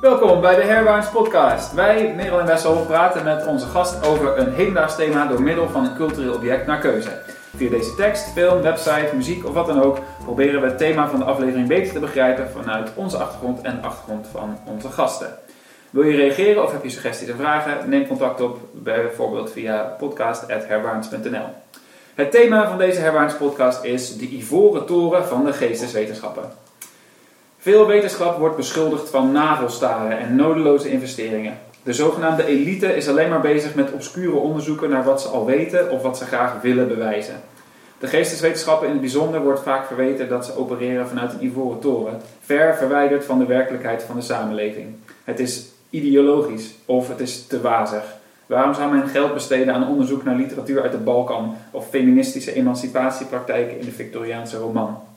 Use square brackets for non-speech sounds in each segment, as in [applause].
Welkom bij de Herwaarts Podcast. Wij, Merel en Wessel, praten met onze gast over een hedendaags thema door middel van een cultureel object naar keuze. Via deze tekst, film, website, muziek of wat dan ook proberen we het thema van de aflevering beter te begrijpen vanuit onze achtergrond en de achtergrond van onze gasten. Wil je reageren of heb je suggesties en vragen? Neem contact op bijvoorbeeld via podcast.herwaarts.nl. Het thema van deze Herwaarts podcast is de ivoren toren van de geesteswetenschappen. Veel wetenschap wordt beschuldigd van navelstaren en nodeloze investeringen. De zogenaamde elite is alleen maar bezig met obscure onderzoeken naar wat ze al weten of wat ze graag willen bewijzen. De geesteswetenschappen in het bijzonder wordt vaak verweten dat ze opereren vanuit een ivoren toren, ver verwijderd van de werkelijkheid van de samenleving. Het is ideologisch of het is te wazig. Waarom zou men geld besteden aan onderzoek naar literatuur uit de Balkan of feministische emancipatiepraktijken in de Victoriaanse roman?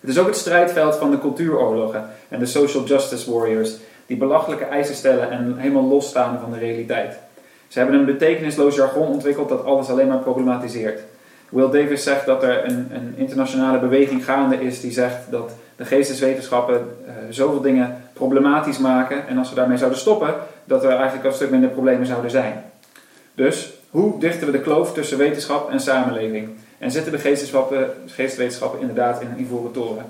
Het is ook het strijdveld van de cultuuroorlogen en de social justice warriors, die belachelijke eisen stellen en helemaal losstaan van de realiteit. Ze hebben een betekenisloos jargon ontwikkeld dat alles alleen maar problematiseert. Will Davis zegt dat er een, een internationale beweging gaande is die zegt dat de geesteswetenschappen uh, zoveel dingen problematisch maken en als we daarmee zouden stoppen, dat er eigenlijk een stuk minder problemen zouden zijn. Dus, hoe dichten we de kloof tussen wetenschap en samenleving? En zitten de geesteswetenschappen inderdaad in een ivoren toren?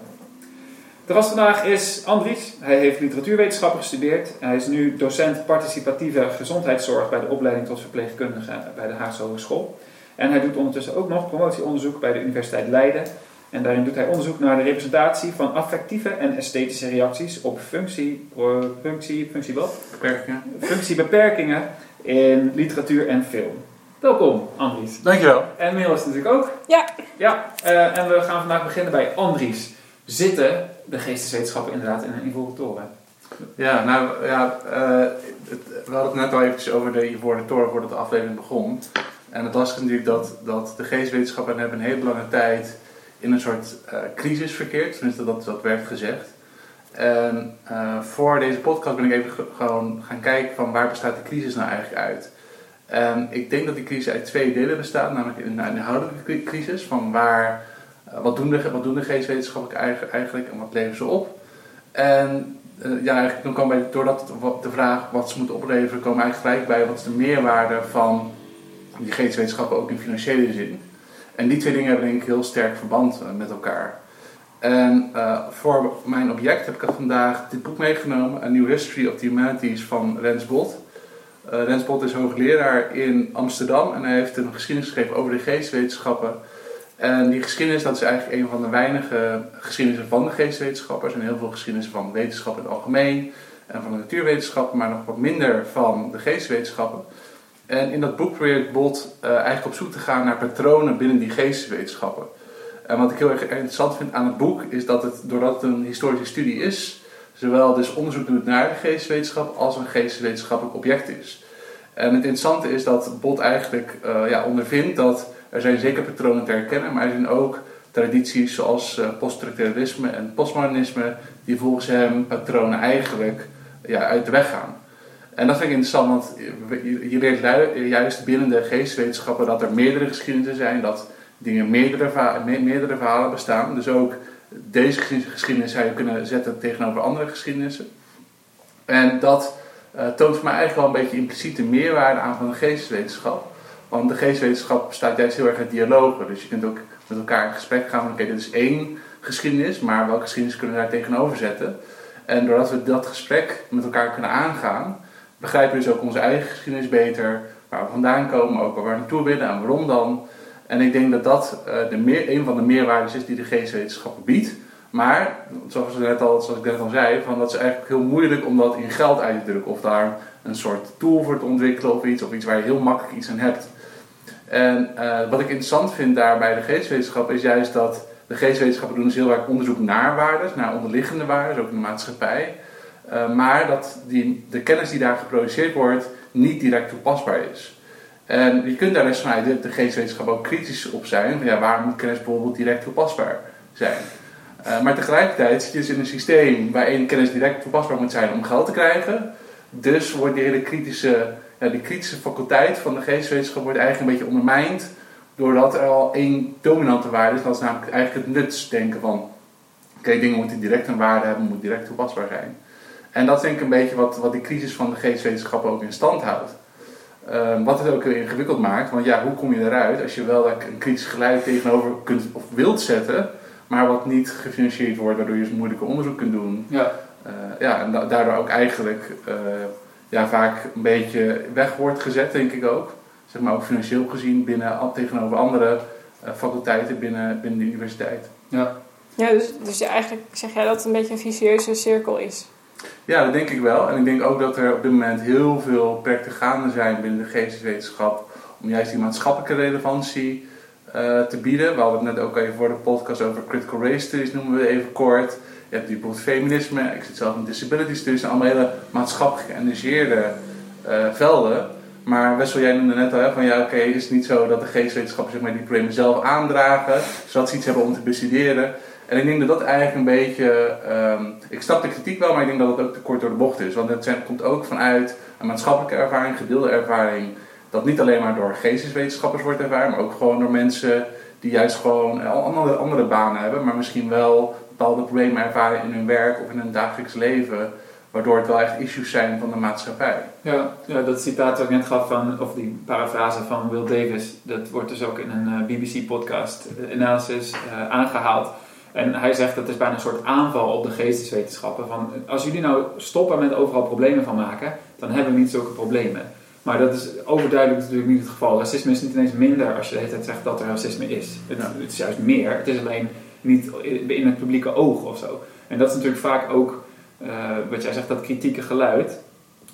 De gast vandaag is Andries. Hij heeft literatuurwetenschappen gestudeerd. Hij is nu docent participatieve gezondheidszorg bij de opleiding tot verpleegkundige bij de Haagse Hogeschool. En hij doet ondertussen ook nog promotieonderzoek bij de Universiteit Leiden. En daarin doet hij onderzoek naar de representatie van affectieve en esthetische reacties op functie, functie, functie wat? Beperkingen. Functiebeperkingen in literatuur en film. Welkom, Andries. Dankjewel. En Merel is natuurlijk ook. Ja. Ja, uh, en we gaan vandaag beginnen bij Andries. Zitten de geesteswetenschappen inderdaad in een ivoren toren? Ja, nou ja, uh, het, we hadden het net al eventjes over de ivoren toren voordat de aflevering begon. En het was natuurlijk dat, dat de geesteswetenschappen hebben een hele lange tijd in een soort uh, crisis verkeerd. Tenminste, dat, dat werd gezegd. En voor deze podcast ben ik even gewoon gaan kijken van waar bestaat de crisis nou eigenlijk uit. En ik denk dat die crisis uit twee delen bestaat, namelijk een inhoudelijke crisis, van waar, uh, wat, doen de, wat doen de eigenlijk en wat leveren ze op. En uh, ja, eigenlijk dan kwam bij, doordat de vraag wat ze moeten opleveren, komen eigenlijk gelijk bij wat is de meerwaarde van die geestwetenschappen ook in financiële zin. En die twee dingen hebben denk ik heel sterk verband uh, met elkaar. En voor mijn object heb ik vandaag dit boek meegenomen, A New History of the Humanities van Rens Bot. Uh, Rens Bot is hoogleraar in Amsterdam en hij heeft een geschiedenis geschreven over de geestwetenschappen. En die geschiedenis dat is eigenlijk een van de weinige geschiedenissen van de geestwetenschappen. Er zijn heel veel geschiedenissen van wetenschap in het algemeen en van de natuurwetenschappen, maar nog wat minder van de geestwetenschappen. En in dat boek probeert Bot uh, eigenlijk op zoek te gaan naar patronen binnen die geestwetenschappen. En wat ik heel erg interessant vind aan het boek is dat het, doordat het een historische studie is, zowel dus onderzoek doet naar de geestwetenschap als een geestwetenschappelijk object is. En het interessante is dat Bot eigenlijk uh, ja, ondervindt dat er zijn zeker patronen te herkennen, maar er zijn ook tradities zoals uh, poststructuralisme en postmodernisme die volgens hem patronen eigenlijk ja, uit de weg gaan. En dat vind ik interessant, want je leert juist binnen de geestwetenschappen dat er meerdere geschiedenissen zijn, dat dingen meerdere, meerdere verhalen bestaan. Dus ook deze geschiedenis zou je kunnen zetten tegenover andere geschiedenissen. En dat uh, toont voor mij eigenlijk wel een beetje impliciete meerwaarde aan van de geesteswetenschap. Want de geesteswetenschap bestaat juist heel erg uit dialogen. Dus je kunt ook met elkaar in gesprek gaan van oké, dit is één geschiedenis, maar welke geschiedenis kunnen we daar tegenover zetten? En doordat we dat gesprek met elkaar kunnen aangaan, begrijpen we dus ook onze eigen geschiedenis beter, waar we vandaan komen, ook waar we naartoe willen en waarom dan. En ik denk dat dat uh, de een van de meerwaarden is die de geestwetenschappen biedt. Maar, zoals, net al, zoals ik net al zei, van dat is eigenlijk heel moeilijk om dat in geld uit te drukken. Of daar een soort tool voor te ontwikkelen of iets, of iets waar je heel makkelijk iets aan hebt. En uh, wat ik interessant vind daar bij de geestwetenschappen is juist dat de geestwetenschappen doen dus heel erg onderzoek naar waarden, naar onderliggende waarden, ook in de maatschappij. Uh, maar dat die, de kennis die daar geproduceerd wordt niet direct toepasbaar is. En je kunt daar dus vanuit de geestwetenschap ook kritisch op zijn. Ja, waarom moet kennis bijvoorbeeld direct toepasbaar zijn? Uh, maar tegelijkertijd zit je dus in een systeem waarin kennis direct toepasbaar moet zijn om geld te krijgen. Dus wordt die hele kritische, ja, die kritische faculteit van de geestwetenschap wordt eigenlijk een beetje ondermijnd. Doordat er al één dominante waarde is. Dat is namelijk eigenlijk het nutsdenken van... Oké, dingen moeten direct een waarde hebben, moeten direct toepasbaar zijn. En dat is denk ik een beetje wat, wat die crisis van de geesteswetenschappen ook in stand houdt. Ehm, wat het ook heel ingewikkeld maakt, want ja, hoe kom je eruit als je wel een kritisch geluid tegenover kunt of wilt zetten, maar wat niet gefinancierd wordt, waardoor je dus moeilijke onderzoek kunt doen. Ja. Uh, ja, en daardoor ook eigenlijk uh, ja, vaak een beetje weg wordt gezet, denk ik ook. Zeg maar ook financieel gezien binnen, tegenover andere uh, faculteiten binnen, binnen de universiteit. Ja, ja dus, dus eigenlijk zeg jij dat het een beetje een vicieuze cirkel is. Ja, dat denk ik wel. En ik denk ook dat er op dit moment heel veel projecten gaande zijn binnen de geesteswetenschap om juist die maatschappelijke relevantie uh, te bieden. We hadden het net ook even voor de podcast over critical race studies, noemen we even kort. Je hebt bijvoorbeeld feminisme, ik zit zelf in disability studies, allemaal hele maatschappelijk geëngageerde uh, velden. Maar Wessel, jij noemde net al hè, van ja, oké, is het niet zo dat de geesteswetenschappers zeg maar, die problemen zelf aandragen, zodat ze iets hebben om te bestuderen. En ik denk dat dat eigenlijk een beetje. Um, ik snap de kritiek wel, maar ik denk dat het ook te kort door de bocht is. Want het komt ook vanuit een maatschappelijke ervaring, gedeelde ervaring. Dat niet alleen maar door geesteswetenschappers wordt ervaren, maar ook gewoon door mensen die juist gewoon andere, andere banen hebben, maar misschien wel bepaalde problemen ervaren in hun werk of in hun dagelijks leven. Waardoor het wel echt issues zijn van de maatschappij. Ja, dat citaat dat ik net gaf van, of die parafrase van Will Davis, dat wordt dus ook in een eh, BBC-podcast uh, analysis aangehaald. En hij zegt dat is bijna een soort aanval op de geesteswetenschappen. Van, als jullie nou stoppen met overal problemen van maken, dan hebben we niet zulke problemen. Maar dat is overduidelijk natuurlijk niet het geval. Racisme is niet ineens minder als je de hele tijd zegt dat er racisme is. Het, het is juist meer. Het is alleen niet in het publieke oog of zo. En dat is natuurlijk vaak ook, uh, wat jij zegt, dat kritieke geluid.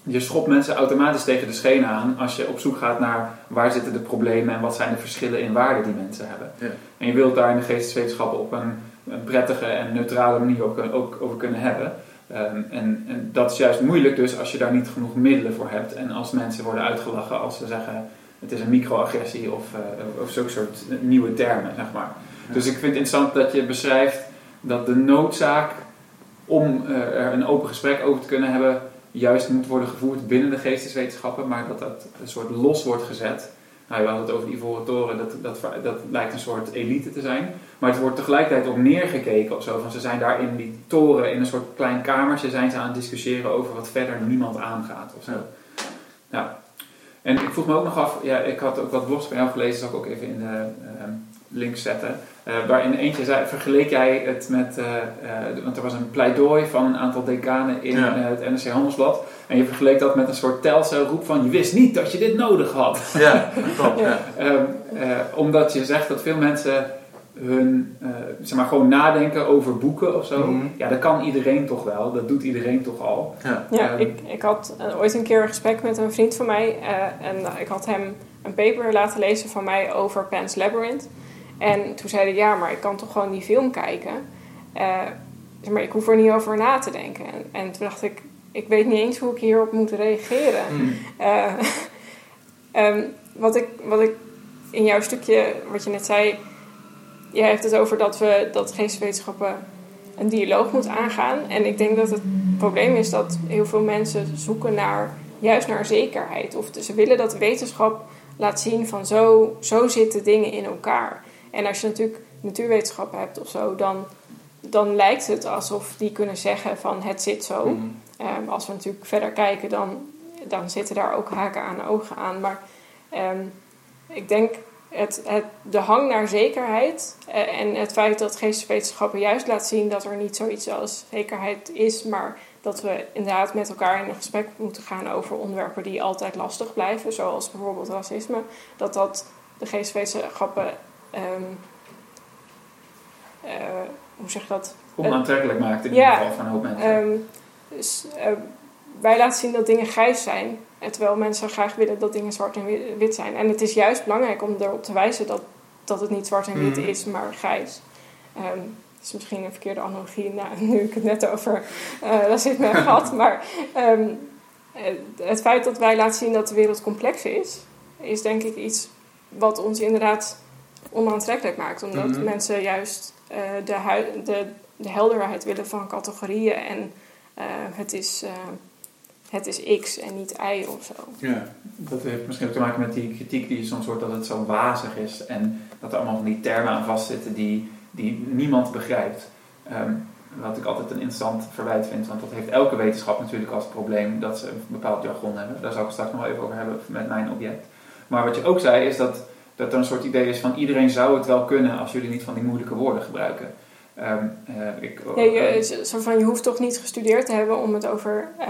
Je schopt mensen automatisch tegen de schenen aan als je op zoek gaat naar waar zitten de problemen en wat zijn de verschillen in waarde die mensen hebben. Ja. En je wilt daar in de geesteswetenschappen op een een prettige en neutrale manier ook, ook over kunnen hebben. Um, en, en, dat is juist moeilijk dus als je daar niet genoeg middelen voor hebt. En als mensen worden uitgelachen als ze zeggen het is een microagressie of, uh, of zulke soort nieuwe termen, zeg maar. Dus ik vind het interessant dat je beschrijft dat de noodzaak om uh, er een open gesprek over te kunnen hebben juist moet worden gevoerd binnen de geesteswetenschappen, maar dat dat een soort los wordt gezet we hadden het over die Ivoren Toren, dat, dat, dat lijkt een soort elite te zijn. Maar het wordt tegelijkertijd ook neergekeken of zo. Van ze zijn daar in die toren, in een soort klein kamertje, zijn ze aan het discussiëren over wat verder niemand aangaat of zo. Ja. En ik vroeg me ook nog af, ja, ik had ook wat blogs jou gelezen, zal ik ook even in de uh, link zetten. Uh, waarin eentje zei, vergeleek jij het met, uh, uh, want er was een pleidooi van een aantal decanen in Ja. het NRC Handelsblad. En je vergeleek dat met een soort telcelroep van je wist niet dat je dit nodig had. [laughs] Ja, klopt. Ja. [laughs] Ehm, eh, omdat je zegt dat veel mensen hun, eh, zeg maar, gewoon nadenken over boeken of zo. Mhm. Ja, dat kan iedereen toch wel. Dat doet iedereen toch al. Ja. Ja, Ehm. ik, ik had eh, ooit een keer een gesprek met een vriend van mij. eh, en ik had hem een paper laten lezen van mij over Pan's Labyrinth. En toen zei hij, ja, maar ik kan toch gewoon die film kijken. Eh, maar ik hoef er niet over na te denken. En, en toen dacht ik, ik weet niet eens hoe ik hierop moet reageren. Mm. Eh, [laughs] ehm, wat, ik, wat ik in jouw stukje, wat je net zei, jij hebt het over dat we dat geesteswetenschappen een dialoog moeten aangaan. En ik denk dat het probleem is dat heel veel mensen zoeken naar juist naar zekerheid. Of ze willen dat de wetenschap laat zien van zo, zo zitten dingen in elkaar. En als je natuurlijk natuurwetenschappen hebt of zo, dan, dan lijkt het alsof die kunnen zeggen van het zit zo. Mhm. Ehm, als we natuurlijk verder kijken, dan, dan zitten daar ook haken aan ogen aan. Maar ehm, ik denk het, het, de hang naar zekerheid eh, en het feit dat geesteswetenschappen juist laat zien dat er niet zoiets als zekerheid is, maar dat we inderdaad met elkaar in een gesprek moeten gaan over onderwerpen die altijd lastig blijven, zoals bijvoorbeeld racisme, dat dat de geesteswetenschappen, ehm, eh, hoe zeg je dat? Onaantrekkelijk maakt in ieder geval van een hoop mensen. Dus, eh, wij laten zien dat dingen grijs zijn. en Terwijl mensen graag willen dat dingen zwart en wi- wit zijn. En het is juist belangrijk om erop te wijzen dat, dat het niet zwart en wit Mhm. is, maar grijs. Het is misschien een verkeerde analogie nou, [laughs] nu ik het net over eh racisme heb gehad. Maar eh, het feit dat wij laten zien dat de wereld complex is, is denk ik iets wat ons inderdaad onaantrekkelijk maakt. Omdat Mhm. mensen juist eh, de, de, de helderheid willen van categorieën. En eh, het, is, eh, het is X en niet Y of zo. Ja. Dat heeft misschien ook te maken met die kritiek die je soms hoort dat het zo wazig is. En dat er allemaal van die termen aan vastzitten die, die niemand begrijpt. Ehm, wat ik altijd een interessant verwijt vind, want dat heeft elke wetenschap natuurlijk als probleem dat ze een bepaald jargon hebben. Daar zal ik straks nog wel even over hebben met mijn object. Maar wat je ook zei is dat, dat er een soort idee is van iedereen zou het wel kunnen als jullie niet van die moeilijke woorden gebruiken. Eh, ik, Ja, je, zo van, je hoeft toch niet gestudeerd te hebben om het over eh,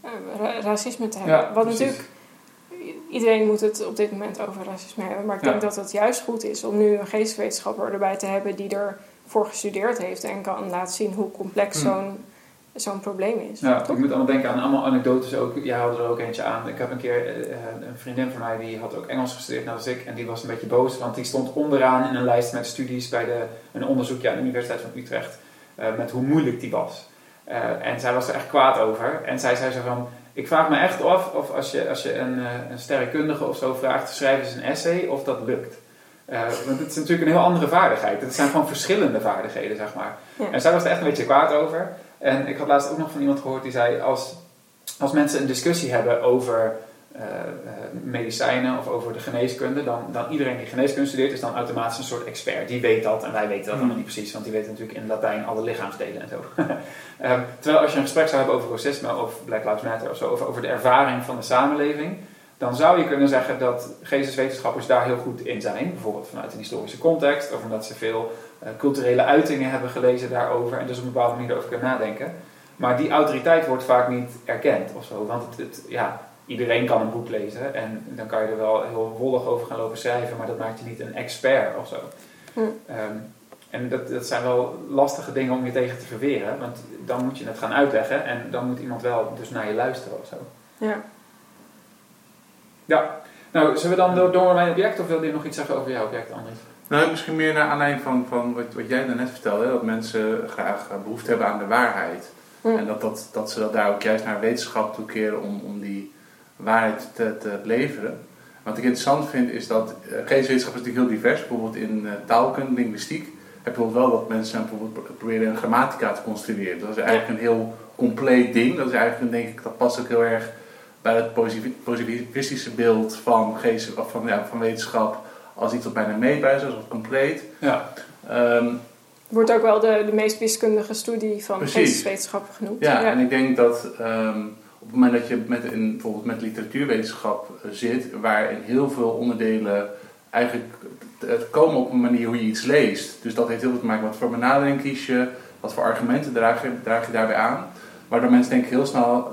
eh, ra- racisme te hebben. Ja, Wat precies. natuurlijk, iedereen moet het op dit moment over racisme hebben. Maar ik Ja. denk dat het juist goed is om nu een geesteswetenschapper erbij te hebben die ervoor gestudeerd heeft en kan laten zien hoe complex Hmm. zo'n zo'n probleem is. Ja, ik moet allemaal denken aan allemaal anekdotes ook. Jij haalde er ook eentje aan. Ik heb een keer eh, eh, een vriendin van mij die had ook Engels gestudeerd net als ik. En die was een beetje boos, want die stond onderaan in een lijst met studies bij de, een onderzoekje aan de Universiteit van Utrecht. eh, met hoe moeilijk die was. En zij was er echt kwaad over. En zij zei zo van, ik vraag me echt af of als je, als je een, een sterrenkundige of zo vraagt, schrijven ze een essay of dat lukt. Want het is natuurlijk een heel andere vaardigheid. Het zijn gewoon verschillende vaardigheden, zeg maar. Ja. En zij was er echt een beetje kwaad over. En ik had laatst ook nog van iemand gehoord die zei: als, als mensen een discussie hebben over eh, medicijnen of over de geneeskunde, dan, dan iedereen die geneeskunde studeert is dan automatisch een soort expert. Die weet dat en wij weten dat Hmm. allemaal niet precies, want die weten natuurlijk in Latijn alle lichaamsdelen en zo. [laughs] Ehm, terwijl als je een gesprek zou hebben over racisme of Black Lives Matter of zo, over, over de ervaring van de samenleving, dan zou je kunnen zeggen dat geesteswetenschappers daar heel goed in zijn. Bijvoorbeeld vanuit een historische context, of omdat ze veel culturele uitingen hebben gelezen daarover en dus op een bepaalde manier erover kunnen nadenken. Maar die autoriteit wordt vaak niet erkend of zo. Want het, het- ja, iedereen kan een boek lezen en dan kan je er wel heel wollig over gaan lopen schrijven, maar dat maakt je niet een expert of zo. Hm. Ehm, en dat, dat zijn wel lastige dingen om je tegen te verweren, want dan moet je het gaan uitleggen en dan moet iemand wel dus naar je luisteren of zo. Ja. Ja, nou, zullen we dan door, door mijn object of wil je nog iets zeggen over jouw object, Andries? Nou, misschien meer naar aanleiding van, van wat, wat jij daarnet vertelde, dat mensen graag eh, behoefte hebben aan de waarheid. Hm. En dat, dat, dat ze dat daar ook juist naar wetenschap toe keren om, om die waarheid te, te leveren. Wat ik interessant vind is dat uh, geesteswetenschap is natuurlijk heel divers. Bijvoorbeeld in uh, taalkunde, linguïstiek, heb je wel dat mensen bijvoorbeeld proberen een grammatica te construeren. Dat is eigenlijk een heel compleet ding. Dat is eigenlijk, denk ik, dat past ook heel erg bij het positivistische beeld van, geest, of van, ja, van wetenschap als iets wat bijna meetbaar is, als wat compleet. Ja. Um, Wordt ook wel de, de meest wiskundige studie van geesteswetenschappen genoemd. Ja, ja, en ik denk dat um, op het moment dat je met in, bijvoorbeeld met literatuurwetenschap zit, waarin heel veel onderdelen eigenlijk komen op een manier hoe je iets leest. Dus dat heeft heel veel te maken met wat voor benadering kies je, wat voor argumenten draag je, draag je daarbij aan. Waardoor mensen denk ik heel snel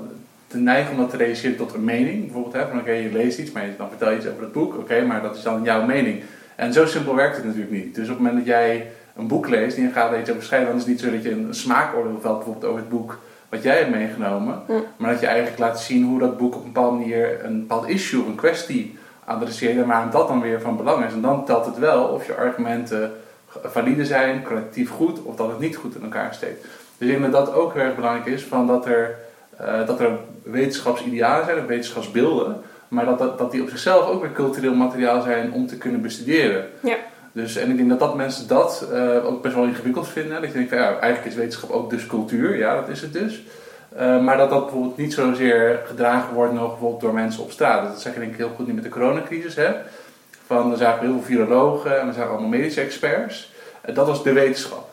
te neigen om dat te realiseren tot een mening. Bijvoorbeeld, hè, van oké, okay, je leest iets, maar dan vertel je iets over het boek. Oké, okay, maar dat is dan jouw mening. En zo simpel werkt het natuurlijk niet. Dus op het moment dat jij een boek leest en je gaat er iets over schrijven, dan is het niet zo dat je een smaakoordeel velt bijvoorbeeld over het boek wat jij hebt meegenomen. Maar dat je eigenlijk laat zien hoe dat boek op een bepaalde manier een bepaald issue, een kwestie adresseert en waarom dat dan weer van belang is. En dan telt het wel of je argumenten valide zijn, collectief goed, of dat het niet goed in elkaar steekt. Dus ik denk dat dat ook heel erg belangrijk is, van dat er, uh, dat er wetenschapsidealen zijn, of wetenschapsbeelden, maar dat, dat, dat die op zichzelf ook weer cultureel materiaal zijn om te kunnen bestuderen. Ja. Dus, en ik denk dat, dat mensen dat uh, ook best wel ingewikkeld vinden. Dat je denkt van ja, eigenlijk is wetenschap ook dus cultuur, ja dat is het dus. Uh, maar dat dat bijvoorbeeld niet zozeer gedragen wordt nog bijvoorbeeld door mensen op straat. Dat zeg ik denk ik heel goed nu met de coronacrisis. Hè? Van, er zagen heel veel virologen en we zagen allemaal medische experts. Uh, dat was de wetenschap.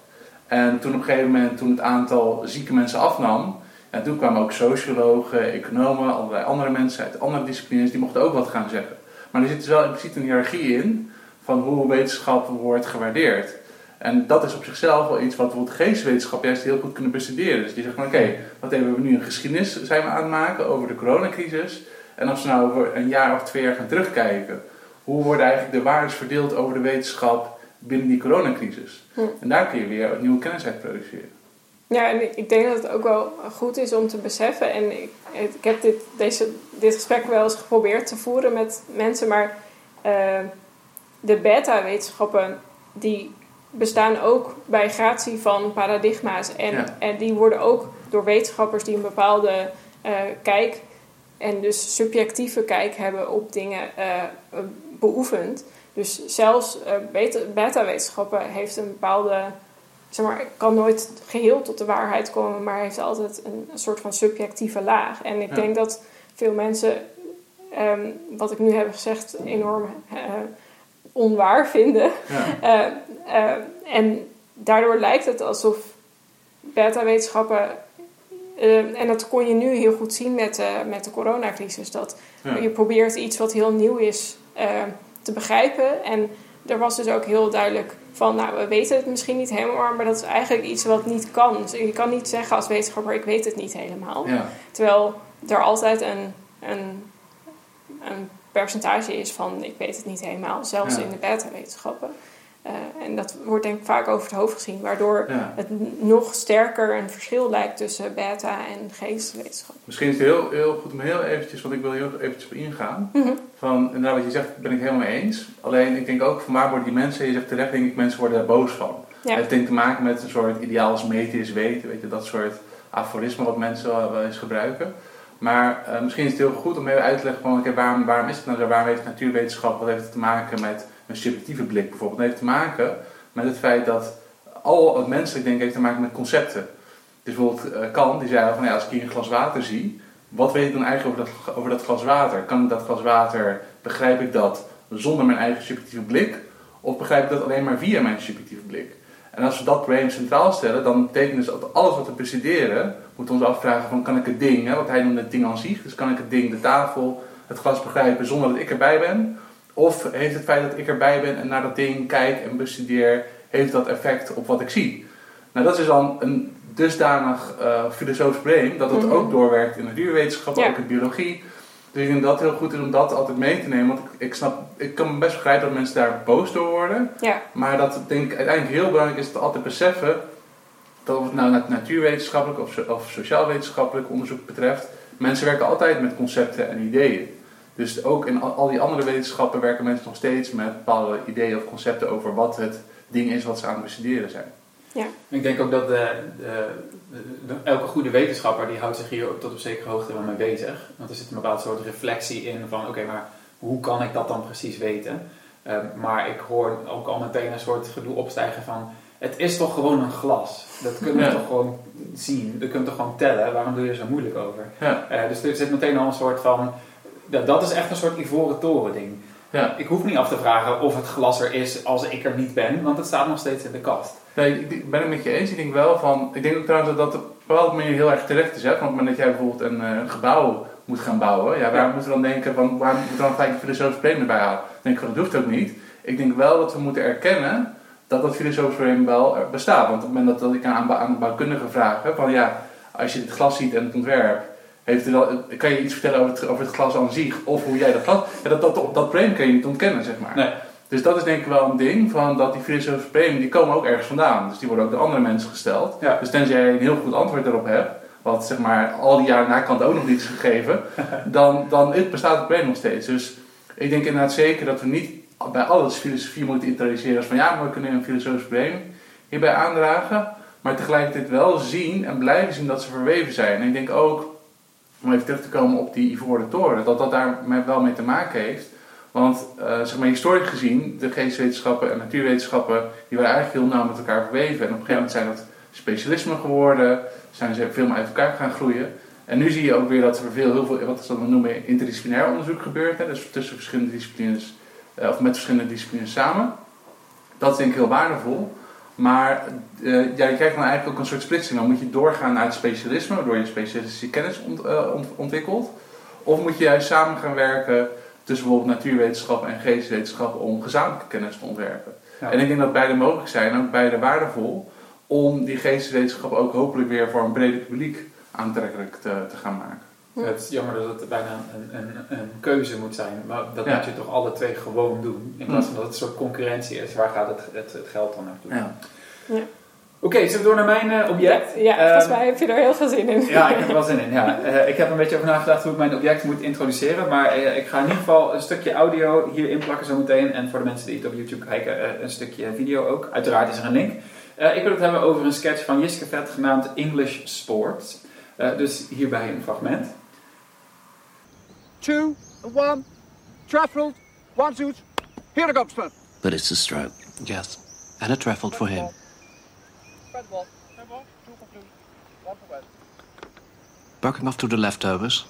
En toen op een gegeven moment, toen het aantal zieke mensen afnam, en toen kwamen ook sociologen, economen, allerlei andere mensen uit andere disciplines, die mochten ook wat gaan zeggen. Maar er zit dus wel impliciet een hiërarchie in van hoe wetenschap wordt gewaardeerd. En dat is op zichzelf wel iets wat bijvoorbeeld geesteswetenschap juist heel goed kunnen bestuderen. Dus die zegt van oké, okay, wat hebben we nu een geschiedenis zijn we aan het maken over de coronacrisis. En als we nou over een jaar of twee jaar gaan terugkijken, hoe worden eigenlijk de waardes verdeeld over de wetenschap binnen die coronacrisis? Hm. En daar kun je weer nieuwe kennis uit produceren. Ja, en ik denk dat het ook wel goed is om te beseffen. En ik, ik heb dit, deze, dit gesprek wel eens geprobeerd te voeren met mensen, maar uh, de beta-wetenschappen die bestaan ook bij gratie van paradigma's. En, Ja. en die worden ook door wetenschappers die een bepaalde uh, kijk en dus subjectieve kijk hebben op dingen uh, beoefend. Dus zelfs beta-wetenschappen heeft een bepaalde, zeg maar, kan nooit geheel tot de waarheid komen, maar heeft altijd een, een soort van subjectieve laag. En ik Ja. denk dat veel mensen, um, wat ik nu heb gezegd, enorm uh, onwaar vinden. Ja. Uh, [laughs] uh, en daardoor lijkt het alsof beta-wetenschappen, eh, en dat kon je nu heel goed zien met, eh, met de coronacrisis, dat Ja. je probeert iets wat heel nieuw is eh, te begrijpen. En er was dus ook heel duidelijk van, nou, we weten het misschien niet helemaal, maar dat is eigenlijk iets wat niet kan. Dus je kan niet zeggen als wetenschapper, ik weet het niet helemaal. Ja. Terwijl er altijd een, een, een percentage is van ik weet het niet helemaal, zelfs Ja. in de beta-wetenschappen. Eh, en dat wordt denk ik vaak over het hoofd gezien, waardoor Ja. het nog sterker een verschil lijkt tussen beta- en geesteswetenschap. Misschien is het heel, heel goed om heel eventjes, want ik wil heel eventjes op ingaan. Mhm. Van, inderdaad, wat je zegt, ben ik helemaal mee eens. Alleen, ik denk ook, van waar worden die mensen, je zegt terecht, denk ik, mensen worden daar boos van. Ja. Het heeft te maken met een soort ideaal als meten is weten, weet je, dat soort aforismen wat mensen wel, eens gebruiken. Maar eh, misschien is het heel goed om even uit te leggen van, oké, waarom, waarom is het nou zo? Waarom heeft natuurwetenschap, wat heeft het te maken met een subjectieve blik bijvoorbeeld? Het heeft te maken met het feit dat al het menselijk denken heeft te maken met concepten. Dus bijvoorbeeld eh, Kant, die zei van, ja, als ik hier een glas water zie, wat weet ik dan eigenlijk over dat, over dat glas water? Kan ik dat glas water, begrijp ik dat zonder mijn eigen subjectieve blik? Of begrijp ik dat alleen maar via mijn subjectieve blik? En als we dat probleem centraal stellen, dan betekent dus dat alles wat we bestuderen, moeten ons afvragen van kan ik het ding, hè, wat hij noemde het ding aan zich, dus kan ik het ding, de tafel, het glas begrijpen zonder dat ik erbij ben? Of heeft het feit dat ik erbij ben en naar dat ding kijk en bestudeer, heeft dat effect op wat ik zie? Nou, dat is dan een dusdanig eh filosofisch probleem dat het Mhm. ook doorwerkt in de natuurwetenschappen, Ja. ook in biologie. Dus ik denk dat het heel goed is om dat altijd mee te nemen. Want ik, ik, snap, ik kan best begrijpen dat mensen daar boos door worden. Ja, Maar dat denk ik uiteindelijk heel belangrijk is dat altijd beseffen dat of het nou nat- natuurwetenschappelijk of, so- of sociaal-wetenschappelijk onderzoek betreft, mensen werken altijd met concepten en ideeën. Dus ook in al, die andere wetenschappen werken mensen nog steeds met bepaalde ideeën of concepten over wat het ding is wat ze aan het bestuderen zijn. Ik denk ook dat de, de, de- elke goede wetenschapper die houdt zich hier ook tot op zekere hoogte wel mee bezig. Want er zit een bepaald soort reflectie in van oké, maar hoe kan ik dat dan precies weten? Ehm, maar ik hoor ook al meteen een soort gedoe opstijgen van het is toch gewoon een glas. Dat kunnen we Ja. toch gewoon zien. Dat kun je toch gewoon tellen. Waarom doe je er zo moeilijk over? Ja, Eh, dus er zit meteen al een soort van dat, dat is echt een soort ivoren toren ding. ja. Ik hoef niet af te vragen of het glas er is als ik er niet ben, want het staat nog steeds in de kast. Nee, ik- ik ben het met je eens. Ik denk wel van. Ik denk ook trouwens dat dat op een bepaalde manier heel erg terecht is. Hè? Van op het moment dat jij bijvoorbeeld een, eh, een gebouw moet gaan bouwen. Ja, waarom moeten we dan denken van waarom moeten we dan gelijk een filosofisch probleem erbij halen? Dan denk ik van dat hoeft ook niet. Ik denk wel dat we moeten erkennen dat dat filosofisch probleem wel bestaat. Want op het moment dat, dat ik aan, aan de bouwkundige vraag van ja, als je het glas ziet en het ontwerp. Heeft er wel, kan je iets vertellen over het, over het glas aan zich of hoe jij dat glas... Ja, dat, dat, dat probleem kun je niet ontkennen, zeg maar. Nee. Dus dat is denk ik wel een ding, van dat die filosofische problemen, die komen ook ergens vandaan. Dus die worden ook door andere mensen gesteld. Ja. Dus tenzij je een heel goed antwoord erop hebt, wat zeg maar al die jaren na kant ook nog niet is gegeven, [laughs] dan, dan het bestaat het probleem nog steeds. Dus ik denk inderdaad zeker dat we niet bij alles filosofie moeten introduceren als van ja, maar we kunnen een filosofisch probleem hierbij aandragen. Maar tegelijkertijd wel zien en blijven zien dat ze verweven zijn. En ik denk ook, om even terug te komen op die ivoren toren, dat dat daar wel mee te maken heeft. Want eh, zeg maar, historisch gezien, de geesteswetenschappen en natuurwetenschappen, die waren eigenlijk heel nauw met elkaar verweven. En op een gegeven moment zijn dat specialismen geworden, zijn ze veel meer uit elkaar gaan groeien. En nu zie je ook weer dat er veel, heel veel, wat ze dan noemen, interdisciplinair onderzoek gebeurt. Hè? Dus tussen verschillende disciplines, eh, of met verschillende disciplines samen. Dat is denk ik heel waardevol. Maar eh, ja, je krijgt dan eigenlijk ook een soort splitsing. Dan moet je doorgaan naar het specialisme, waardoor je specialistische kennis ont, eh, ont- ontwikkelt. Of moet je juist samen gaan werken tussen bijvoorbeeld natuurwetenschappen en geesteswetenschappen om gezamenlijke kennis te ontwerpen. Ja. En ik denk dat beide mogelijk zijn, en ook beide waardevol, om die geesteswetenschappen ook hopelijk weer voor een breder publiek aantrekkelijk te, te gaan maken. Het is jammer dat het bijna een, een, een keuze moet zijn, maar dat Ja. moet je toch alle twee gewoon doen. In plaats van dat het een soort concurrentie is, waar gaat het, het, het geld dan naartoe? Ja. Oké, zullen we door naar mijn eh, object? Ja, ja Ehm, volgens mij heb je er heel veel zin in. Ja, ik heb er wel zin in. Ja. Eh, ik heb een beetje over nagedacht hoe ik mijn object moet introduceren. Maar eh, ik ga in ieder geval een stukje audio hierin plakken zometeen. En voor de mensen die het op YouTube kijken, een stukje video ook. Uiteraard is er een link. Eh, ik wil het hebben over een sketch van Jiske Vet genaamd English Sports. Eh, dus hierbij een fragment. Two, one, Trafford, one, two, here to Gobster. But it's a stroke. Yes, and a trefoiled for him. Red ball, red ball, two complete, one for red. Bucking off to the leftovers.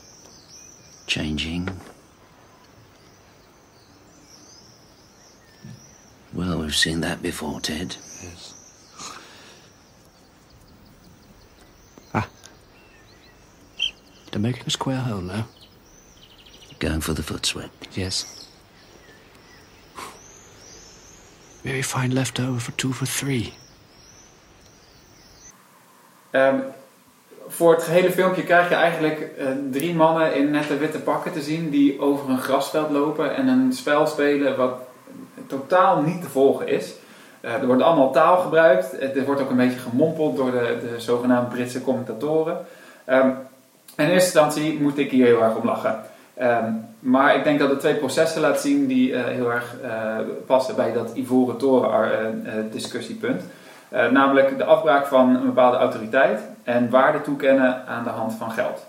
Changing. Well, we've seen that before, Ted. Yes. Ah. They're making a square hole now. Going for the foot sweat. Yes. [sighs] Very fine leftover for two for three. Ehm, voor het gehele filmpje krijg je eigenlijk eh, drie mannen in nette witte pakken te zien die over een grasveld lopen en een spel spelen wat totaal niet te volgen is. Eh, er wordt allemaal taal gebruikt. Er wordt ook een beetje gemompeld door de, de zogenaamde Britse commentatoren. Ehm, in eerste instantie moet ik hier heel erg om lachen. Ehm, maar ik denk dat het twee processen laat zien die eh, heel erg eh, passen bij dat Ivoren Toren eh, discussiepunt. Namelijk de afbraak van een bepaalde autoriteit en waarde toekennen aan de hand van geld.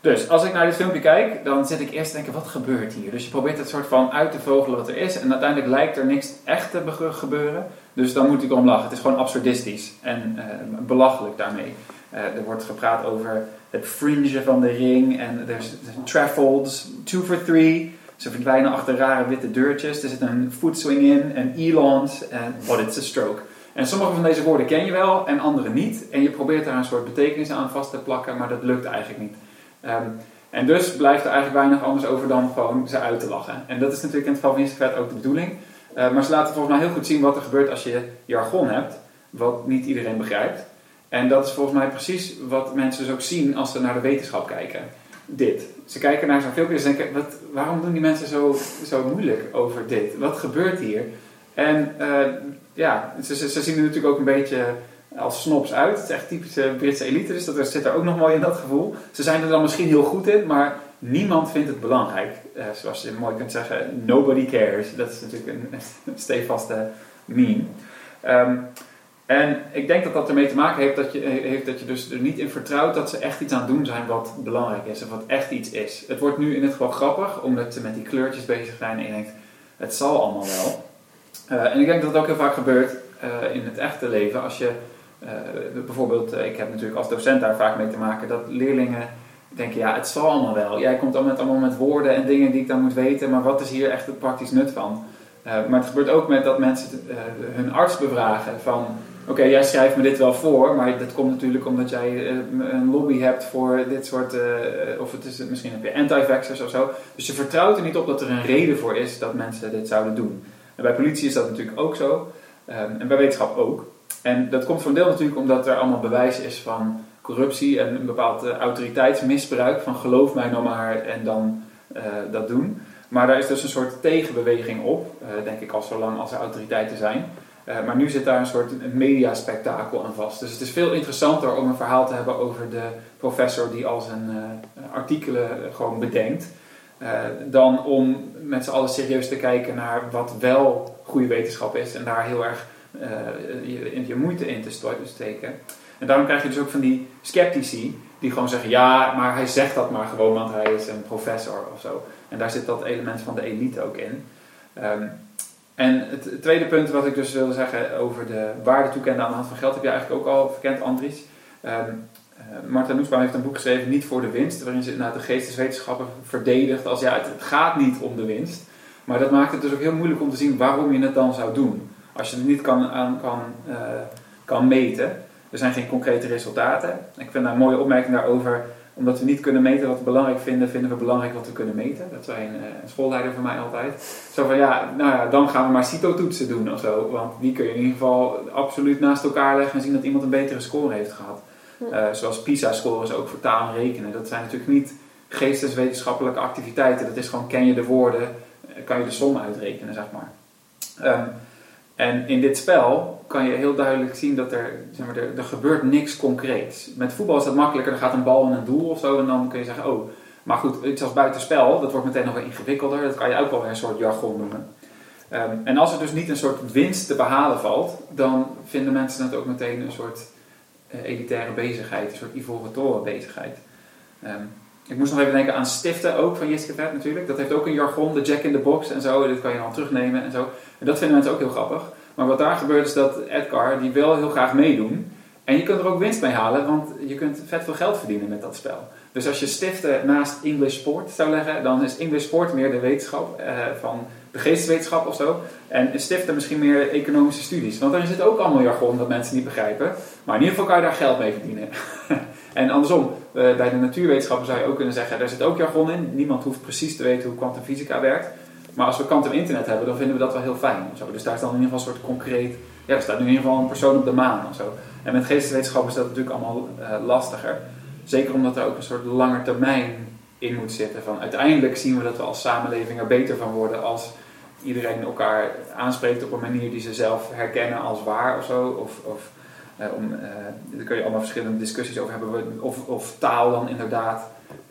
Dus als ik naar dit filmpje kijk, dan zit ik eerst te denken, wat gebeurt hier? Dus je probeert het soort van uit te vogelen wat er is. En uiteindelijk lijkt er niks echt te be- gebeuren. Dus dan moet ik erom lachen. Het is gewoon absurdistisch en belachelijk daarmee. Er wordt gepraat over het fringe van de ring. En er zijn two for three. Ze verdwijnen achter rare witte deurtjes. Er zit een footswing in, en elons en what it's a stroke. En sommige van deze woorden ken je wel en andere niet. En je probeert daar een soort betekenis aan vast te plakken, maar dat lukt eigenlijk niet. Ehm, en dus blijft er eigenlijk weinig anders over dan gewoon ze uit te lachen. En dat is natuurlijk in het geval van Instagram ook de bedoeling. Eh, maar ze laten volgens mij heel goed zien wat er gebeurt als je jargon hebt, wat niet iedereen begrijpt. En dat is volgens mij precies wat mensen dus ook zien als ze naar de wetenschap kijken. Dit. Ze kijken naar zo'n filmpje en ze denken, wat, waarom doen die mensen zo, zo moeilijk over dit? Wat gebeurt hier? En eh, ja, ze, ze, zien er natuurlijk ook een beetje als snobs uit. Het is echt typische Britse elite, dus dat zit er ook nog mooi in dat gevoel. Ze zijn er dan misschien heel goed in, maar niemand vindt het belangrijk. Eh, zoals je mooi kunt zeggen, nobody cares. Dat is natuurlijk een, [laughs] een stevaste meme. Ehm, en ik denk dat dat ermee te maken heeft dat, je, heeft dat je dus er niet in vertrouwt dat ze echt iets aan het doen zijn wat belangrijk is. Of wat echt iets is. Het wordt nu in het geval grappig, omdat ze met die kleurtjes bezig zijn en je denkt, het zal allemaal wel. Uh, en ik denk dat het ook heel vaak gebeurt uh, in het echte leven. Als je uh, bijvoorbeeld, ik heb natuurlijk als docent daar vaak mee te maken, dat leerlingen denken, ja, het zal allemaal wel. Jij komt dan met, allemaal met woorden en dingen die ik dan moet weten, maar wat is hier echt het praktisch nut van? maar het gebeurt ook met dat mensen hun arts bevragen van, oké, jij schrijft me dit wel voor, maar dat komt natuurlijk omdat jij een lobby hebt voor dit soort, of het is, misschien heb je anti-vaxxers of zo. Dus je vertrouwt er niet op dat er een reden voor is dat mensen dit zouden doen. En bij politie is dat natuurlijk ook zo. Um, en bij wetenschap ook. En dat komt voor een deel natuurlijk omdat er allemaal bewijs is van corruptie en een bepaald uh, autoriteitsmisbruik. Van geloof mij nou maar en dan dat doen. Maar daar is dus een soort tegenbeweging op, denk ik al zolang als er autoriteiten zijn. Maar nu zit daar een soort mediaspectakel aan vast. Dus het is veel interessanter om een verhaal te hebben over de professor die al zijn artikelen gewoon bedenkt. Dan om met z'n allen serieus te kijken naar wat wel goede wetenschap is en daar heel erg je, je, moeite in te steken. En daarom krijg je dus ook van die sceptici die gewoon zeggen: ja, maar hij zegt dat maar gewoon, want hij is een professor of zo. En daar zit dat element van de elite ook in. Um, en het tweede punt wat ik dus wilde zeggen over de waarde toekennen aan de hand van geld heb je eigenlijk ook al verkend, Andries. Um, uh, Marta Nussbaum heeft een boek geschreven, Niet voor de winst, waarin ze nou, de geesteswetenschappen verdedigt als ja, het, gaat niet om de winst. Maar dat maakt het dus ook heel moeilijk om te zien waarom je het dan zou doen. Als je het niet kan, aan, kan, uh, kan meten. Er zijn geen concrete resultaten. Ik vind daar een mooie opmerking daarover. Omdat we niet kunnen meten wat we belangrijk vinden, vinden we belangrijk wat we kunnen meten. Dat zei een, een schoolleider van mij altijd. Zo van ja, nou ja, dan gaan we maar CITO-toetsen doen of zo. Want die kun je in ieder geval absoluut naast elkaar leggen en zien dat iemand een betere score heeft gehad. Uh, zoals PISA-scores ook voor taal en rekenen. Dat zijn natuurlijk niet geesteswetenschappelijke activiteiten. Dat is gewoon ken je de woorden, kan je de som uitrekenen, zeg maar. Um, en in dit spel kan je heel duidelijk zien dat er, zeg maar, er, er gebeurt niks concreets. Met voetbal is dat makkelijker, er gaat een bal in een doel of zo en dan kun je zeggen, oh, maar goed, iets als buitenspel, dat wordt meteen nog wel ingewikkelder. Dat kan je ook wel weer een soort jargon noemen. Um, en als er dus niet een soort winst te behalen valt, dan vinden mensen het ook meteen een soort uh, elitaire bezigheid, een soort ivoren toren bezigheid. Um, ik moest nog even denken aan stiften ook van Jiske Vet natuurlijk. Dat heeft ook een jargon, de jack in the box en zo. Dat kan je dan terugnemen en zo. En dat vinden mensen ook heel grappig. Maar wat daar gebeurt is dat Edgar, die wil heel graag meedoen. En je kunt er ook winst mee halen, want je kunt vet veel geld verdienen met dat spel. Dus als je stiften naast English Sport zou leggen, dan is English Sport meer de wetenschap uh, van de geesteswetenschap of zo. En stiften misschien meer economische studies. Want daar zit ook allemaal jargon dat mensen niet begrijpen. Maar in ieder geval kan je daar geld mee verdienen. [laughs] En andersom, eh, bij de natuurwetenschappen zou je ook kunnen zeggen, daar zit ook jargon in. Niemand hoeft precies te weten hoe kwantumfysica werkt. Maar als we quantum internet hebben, dan vinden we dat wel heel fijn. Dus daar is dan in ieder geval een soort concreet... Ja, er staat in ieder geval een persoon op de maan of zo. En met geesteswetenschappen is dat natuurlijk allemaal eh, lastiger. Zeker omdat er ook een soort lange termijn in moet zitten. Van uiteindelijk zien we dat we als samenleving er beter van worden als iedereen elkaar aanspreekt op een manier die ze zelf herkennen als waar of zo. Of, of eh, om, eh, daar kun je allemaal verschillende discussies over hebben. Of, of taal dan inderdaad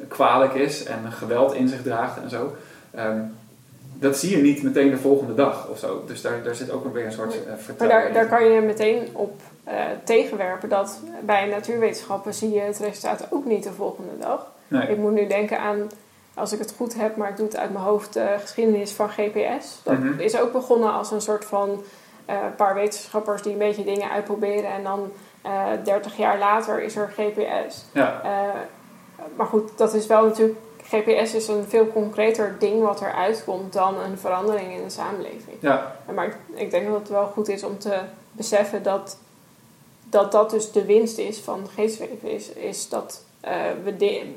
kwalijk is en geweld in zich draagt en zo. Ehm, dat zie je niet meteen de volgende dag of zo. Dus daar, daar zit ook weer een soort uh, Maar vertrouwen daar, daar kan je meteen op eh, tegenwerpen dat bij natuurwetenschappen zie je het resultaat ook niet de volgende dag. Nee. Ik moet nu denken aan, als ik het goed heb, maar ik doe het uit mijn hoofd, de geschiedenis van GPS. Dat Mhm. is ook begonnen als een soort van eh, paar wetenschappers die een beetje dingen uitproberen en dan eh 30 jaar later is er GPS. Ja, Eh, maar goed, dat is wel natuurlijk. GPS is een veel concreter ding wat eruit komt dan een verandering in de samenleving. ja, Maar ik, denk dat het wel goed is om te beseffen dat dat, dat dus de winst is van geestweven. Is, is dat eh, we de,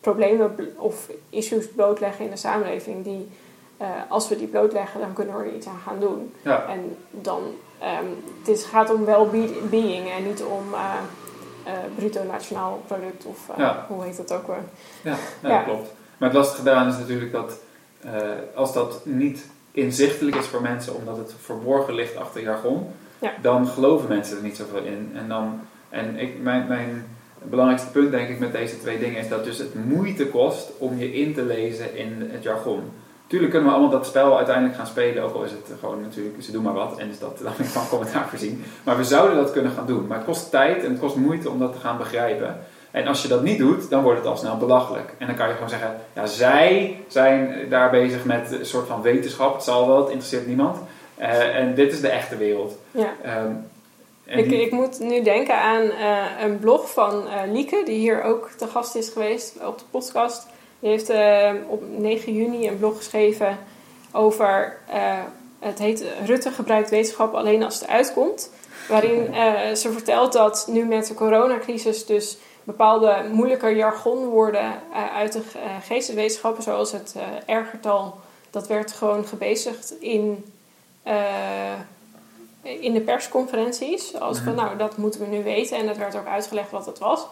problemen bl- of issues blootleggen in de samenleving die, eh, als we die blootleggen, dan kunnen we er iets aan gaan doen. ja. En dan, ehm, het is, gaat om well-being en niet om eh, bruto nationaal product of eh, Ja. hoe heet dat ook weer. Ja, nou, Ja. dat klopt. Maar het lastige daaraan is natuurlijk dat eh, als dat niet inzichtelijk is voor mensen omdat het verborgen ligt achter jargon, Ja. dan geloven mensen er niet zoveel in. En, dan, en ik, mijn, mijn belangrijkste punt denk ik met deze twee dingen is dat dus het moeite kost om je in te lezen in het jargon. Tuurlijk kunnen we allemaal dat spel uiteindelijk gaan spelen, ook al is het gewoon natuurlijk, ze doen maar wat en is dat dan [laughs] van commentaar voorzien. Maar we zouden dat kunnen gaan doen. Maar het kost tijd en het kost moeite om dat te gaan begrijpen. En als je dat niet doet, dan wordt het al snel belachelijk. En dan kan je gewoon zeggen, ja, zij zijn daar bezig met een soort van wetenschap. Het zal wel, het interesseert niemand. Eh, en dit is de echte wereld. Ja. Ehm, Ik, die- ik moet nu denken aan eh, een blog van eh, Lieke, die hier ook te gast is geweest op de podcast. Die heeft eh, op 9 juni een blog geschreven over, eh, het heet Rutte gebruikt wetenschap alleen als het uitkomt. Waarin eh, ze vertelt dat nu met de coronacrisis dus bepaalde moeilijke jargonwoorden uit de geesteswetenschappen, zoals het R-getal, dat werd gewoon gebezigd in... in de persconferenties. Als van, nou, dat moeten we nu weten. En dat werd ook uitgelegd wat het was.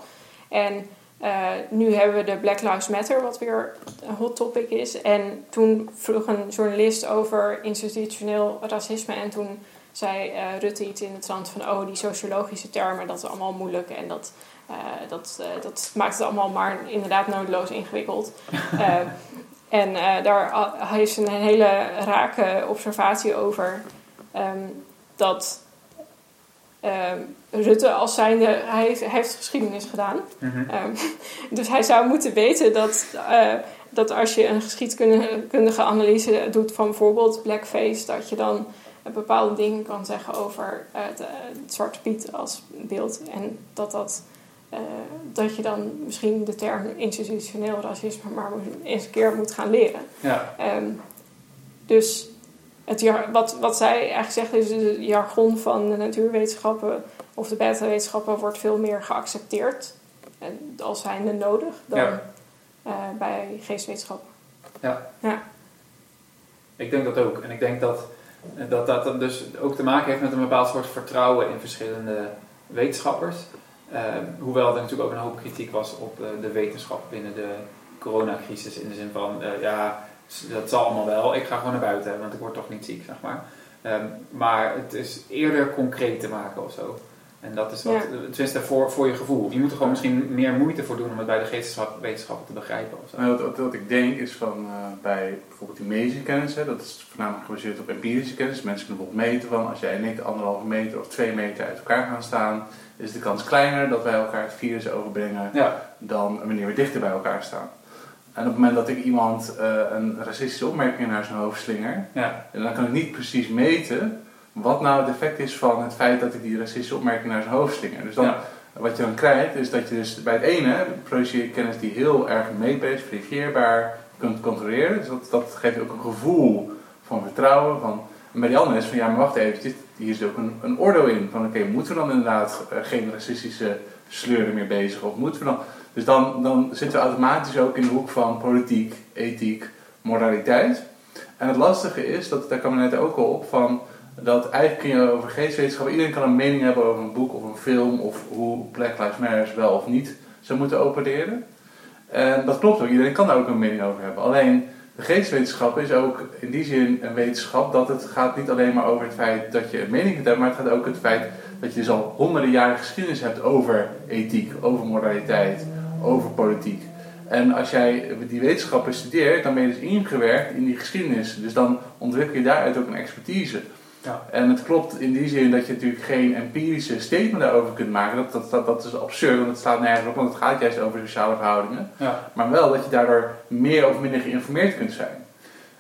En eh, nu hebben we de Black Lives Matter, wat weer een hot topic is. En toen vroeg een journalist over institutioneel racisme. En toen zei eh, Rutte iets in de trant van... oh, die sociologische termen, dat is allemaal moeilijk. En dat, eh, dat, dat maakt het allemaal maar inderdaad noodloos ingewikkeld. [laughs] En daar heeft ze een hele rake observatie over... ehm, dat ehm, Rutte als zijnde, hij heeft, hij heeft geschiedenis gedaan. Mhm. Ehm, [laughs] dus hij zou moeten weten dat, eh, dat als je een geschiedkundige analyse doet van bijvoorbeeld blackface, dat je dan eh, bepaalde dingen kan zeggen over eh, het, het Zwarte Piet als beeld. En dat, dat, dat je dan misschien de term institutioneel racisme maar eens een keer moet gaan leren. ja, Ehm, dus het wat, wat zij eigenlijk zegt is het jargon van de natuurwetenschappen of de beta-wetenschappen wordt veel meer geaccepteerd en als zijnde nodig dan Ja. eh, bij geestwetenschappen. ja. Ja. Ik denk dat ook. En ik denk dat dat, dat dan dus ook te maken heeft met een bepaald soort vertrouwen in verschillende wetenschappers. Ehm, hoewel er natuurlijk ook een hoop kritiek was op eh, de wetenschap binnen de coronacrisis. In de zin van, eh, ja, dat zal allemaal wel. Ik ga gewoon naar buiten, want ik word toch niet ziek, zeg maar. Ehm, maar het is eerder concreet te maken of zo. En dat is wat, Ja. tenminste voor, voor je gevoel. Je moet er gewoon misschien meer moeite voor doen om het bij de geesteswet- wetenschappen te begrijpen of zo. Nou, wat, wat, wat ik denk is van eh, bij bijvoorbeeld die medische kennis, hè, dat is voornamelijk gebaseerd op empirische kennis. Mensen kunnen bijvoorbeeld meten van als jij en ik anderhalve meter of twee meter uit elkaar gaan staan, is de kans kleiner dat wij elkaar het virus overbrengen Ja, dan wanneer we dichter bij elkaar staan. En op het moment dat ik iemand eh, een racistische opmerking naar zijn hoofd slinger, ja, en dan kan ik niet precies meten wat nou het effect is van het feit dat ik die racistische opmerking naar zijn hoofd slinger. Dus dan, ja. wat je dan krijgt, is dat je dus bij het ene produceer je kennis die heel erg meetbaar is, verifieerbaar, kunt controleren. Dus dat, dat geeft ook een gevoel van vertrouwen. Van, En bij die andere is van, ja, maar wacht even, dit, hier zit ook een, een oordeel in. Van, oké, moeten we dan inderdaad eh, geen racistische sleuren meer bezig? Of moeten we dan... Dus dan, dan zitten we automatisch ook in de hoek van politiek, ethiek, moraliteit. En het lastige is, dat, daar kwam we net ook al op, van dat eigenlijk kun je over geestwetenschap, iedereen kan een mening hebben over een boek of een film of hoe Black Lives Matter wel of niet zou moeten opereren. En dat klopt ook, iedereen kan daar ook een mening over hebben. Alleen de geestwetenschap is ook in die zin een wetenschap dat het gaat niet alleen maar over het feit dat je een mening hebben, maar het gaat ook het feit dat je dus al honderden jaren geschiedenis hebt over ethiek, over moraliteit, over politiek. En als jij die wetenschappen studeert, dan ben je dus ingewerkt in die geschiedenis. Dus dan ontwikkel je daaruit ook een expertise. Ja. En het klopt in die zin dat je natuurlijk geen empirische statement daarover kunt maken. Dat, dat, dat, dat is absurd, want het staat nergens op, want het gaat juist over sociale verhoudingen. Ja. Maar wel dat je daardoor meer of minder geïnformeerd kunt zijn.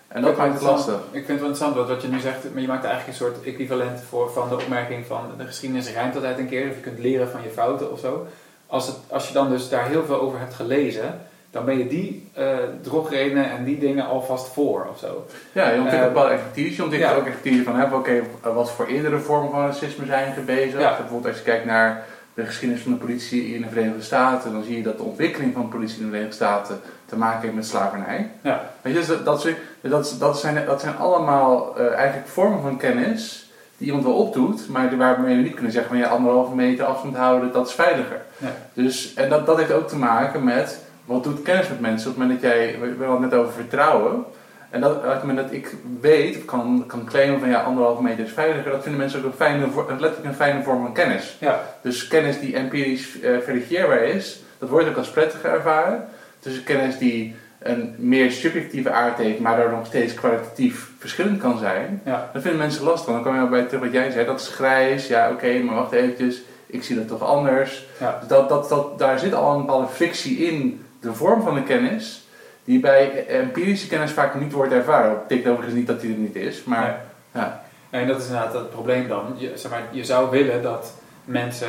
En dat maakt vind het lastig. Ik vind het wel interessant wat, wat je nu zegt, maar je maakt eigenlijk een soort equivalent voor, van de opmerking van de geschiedenis rijmt altijd een keer, of je kunt leren van je fouten of zo. Als, het, als je dan dus daar heel veel over hebt gelezen, dan ben je die eh drogredenen en die dingen alvast voor of zo. Ja, je ontwikkelt Eh, bepaalde expertise. Je ontwikkelt ja. ook expertise van, oké, wat voor eerdere vormen van racisme zijn gebezigd. Ja. Bijvoorbeeld als je kijkt naar de geschiedenis van de politie in de Verenigde Staten, dan zie je dat de ontwikkeling van de politie in de Verenigde Staten te maken heeft met slavernij. Ja. Weet je, dus dat, dat, dat, zijn, dat zijn allemaal eh, eigenlijk vormen van kennis die iemand wel opdoet, maar waarmee we niet kunnen zeggen van ja, anderhalve meter afstand houden, dat is veiliger. Dus, en dat, dat heeft ook te maken met wat doet kennis met mensen. Op het moment dat jij, we hadden het net over vertrouwen. En dat, op het moment dat ik weet, of kan, kan claimen van ja, anderhalve meter is veiliger, dat vinden mensen ook een fijne, letterlijk een fijne vorm van kennis. Ja. Dus kennis die empirisch eh, verifieerbaar is, dat wordt ook als prettiger ervaren. Dus kennis die een meer subjectieve aard heeft, maar daar nog steeds kwalitatief verschillend kan zijn, Ja. dat vinden mensen lastig. Dan kom je bij terug wat jij zei, dat is grijs, ja oké, maar wacht eventjes, ik zie dat toch anders. Ja. Dus dat, dat, dat, daar zit al een bepaalde frictie in de vorm van de kennis, die bij empirische kennis vaak niet wordt ervaren. Dat betekent overigens niet dat die er niet is, maar Nee. ja. En dat is inderdaad het probleem dan. Je, zeg maar, je zou willen dat mensen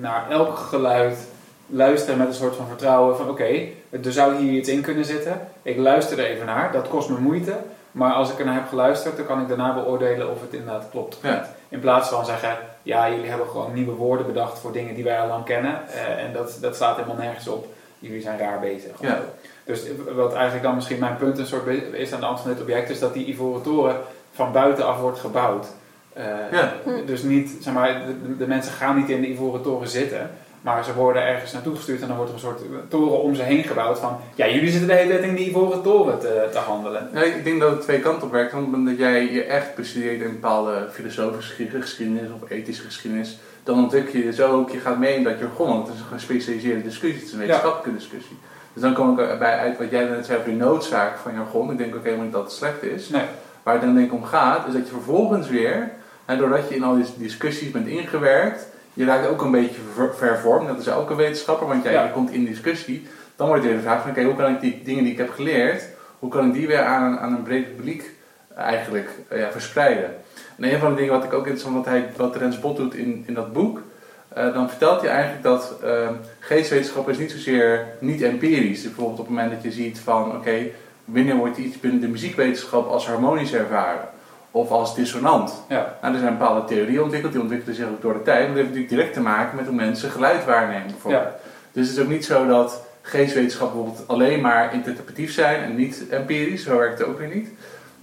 naar elk geluid luisteren met een soort van vertrouwen van oké, er zou hier iets in kunnen zitten. Ik luister er even naar, dat kost me moeite. Maar als ik er naar heb geluisterd, dan kan ik daarna beoordelen of het inderdaad klopt of Ja. niet. In plaats van zeggen, ja, jullie hebben gewoon nieuwe woorden bedacht voor dingen die wij al lang kennen. eh, en dat, dat staat helemaal nergens op. Jullie zijn raar bezig. Ja. Dus wat eigenlijk dan misschien mijn punt een soort is aan de hand van dit object, is dat die ivoren toren van buitenaf wordt gebouwd. Eh, Ja. Dus niet, zeg maar, de, de mensen gaan niet in de ivoren toren zitten, maar ze worden ergens naartoe gestuurd en dan wordt er een soort toren om ze heen gebouwd van, ja, jullie zitten de hele tijd in die ivoren toren te, te handelen. Ja, ik denk dat het twee kanten op werkt. Want op het moment dat jij je echt bestudeert in bepaalde filosofische geschiedenis of ethische geschiedenis, dan ontwikkel je dus ook, je gaat mee in dat jargon. Want het is een gespecialiseerde discussie, het is een wetenschappelijke discussie. Dus dan kom ik bij uit wat jij net zei over de noodzaak van jargon. Ik denk ook helemaal niet dat het slecht is. Nee. Waar het dan denk ik om gaat, is dat je vervolgens weer, en doordat je in al die discussies bent ingewerkt, je raakt ook een beetje ver- vervormd. Dat is elke wetenschapper, want jij Ja. je komt in discussie. Dan wordt er de vraag van, oké, hoe kan ik die dingen die ik heb geleerd, hoe kan ik die weer aan, een- aan een breed publiek eigenlijk eh, ja, verspreiden? En een van de dingen wat ik ook interessant wat hij, wat Rens Bot doet in, in dat boek, eh, dan vertelt hij eigenlijk dat eh, geestwetenschap is niet zozeer niet empirisch. Dus bijvoorbeeld op het moment dat je ziet van, oké, wanneer wordt iets binnen de muziekwetenschap als harmonisch ervaren? Of als dissonant? Ja. Nou, er zijn bepaalde theorieën ontwikkeld, die ontwikkelen zich ook door de tijd. Maar dat heeft natuurlijk direct te maken met hoe mensen geluid waarnemen bijvoorbeeld. Ja. Dus het is ook niet zo dat geestwetenschap bijvoorbeeld alleen maar interpretatief zijn en niet empirisch. Zo werkt het ook weer niet.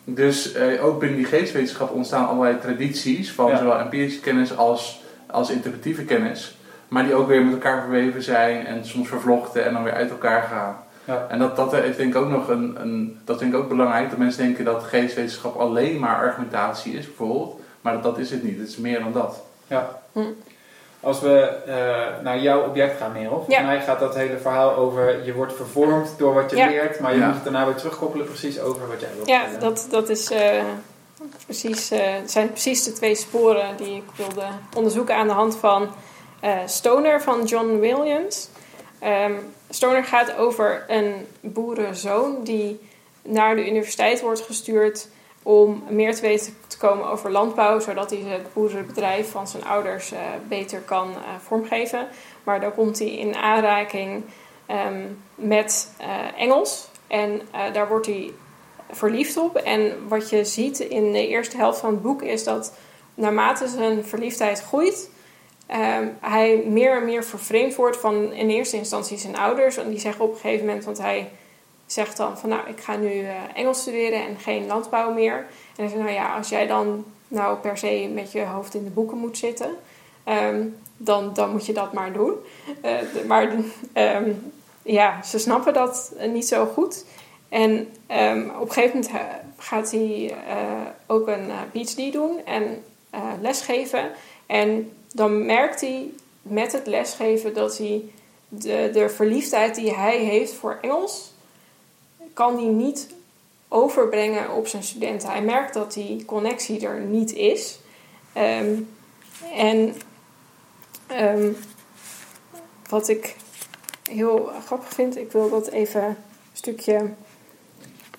Dus eh, ook binnen die geestwetenschap ontstaan allerlei tradities van Ja. zowel empirische kennis als, als interpretatieve kennis. Maar die ook weer met elkaar verweven zijn en soms vervlochten en dan weer uit elkaar gaan. Ja. En dat, dat is denk ik ook nog een, een, dat vind ik ook belangrijk, dat mensen denken dat geestwetenschap alleen maar argumentatie is bijvoorbeeld. Maar dat, dat is het niet, het is meer dan dat. Ja. Hm. Als we eh, naar jouw object gaan, Merel, volgens Ja. mij gaat dat hele verhaal over je wordt vervormd door wat je Ja. leert, maar je Ja. moet het daarna weer terugkoppelen precies over wat jij wilt Ja, dat, dat is, eh, precies, eh, zijn precies de twee sporen die ik wilde onderzoeken aan de hand van eh, Stoner van John Williams. Ehm, Stoner gaat over een boerenzoon die naar de universiteit wordt gestuurd om meer te weten te komen over landbouw, zodat hij het boerenbedrijf van zijn ouders eh, beter kan eh, vormgeven. Maar dan komt hij in aanraking ehm, met eh, Engels en daar wordt hij verliefd op. En wat je ziet in de eerste helft van het boek is dat naarmate zijn verliefdheid groeit, ehm, hij meer en meer vervreemd wordt van in eerste instantie zijn ouders. En die zeggen op een gegeven moment, want hij zegt dan van nou, ik ga nu eh, Engels studeren en geen landbouw meer. En hij zegt nou ja, als jij dan nou per se met je hoofd in de boeken moet zitten, ehm, dan, dan moet je dat maar doen. Eh, maar ehm, ja, ze snappen dat eh, niet zo goed. En ehm, op een gegeven moment gaat hij ook een PhD doen en lesgeven. En dan merkt hij met het lesgeven dat hij de, de verliefdheid die hij heeft voor Engels, kan hij niet overbrengen op zijn studenten. Hij merkt dat die connectie er niet is. Ehm, en ehm, wat ik heel grappig vind, ik wil dat even een stukje,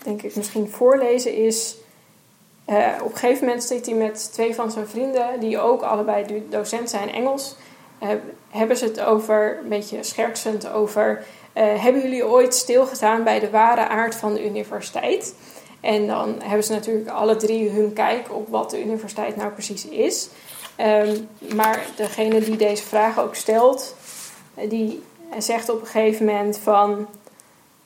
denk ik, misschien voorlezen, is. eh, op een gegeven moment zit hij met twee van zijn vrienden, die ook allebei do- docent zijn Engels. eh, hebben ze het over, een beetje schertsend, over. Eh, hebben jullie ooit stilgestaan bij de ware aard van de universiteit? En dan hebben ze natuurlijk alle drie hun kijk op wat de universiteit nou precies is. Ehm, maar degene die deze vraag ook stelt, eh, die zegt op een gegeven moment van...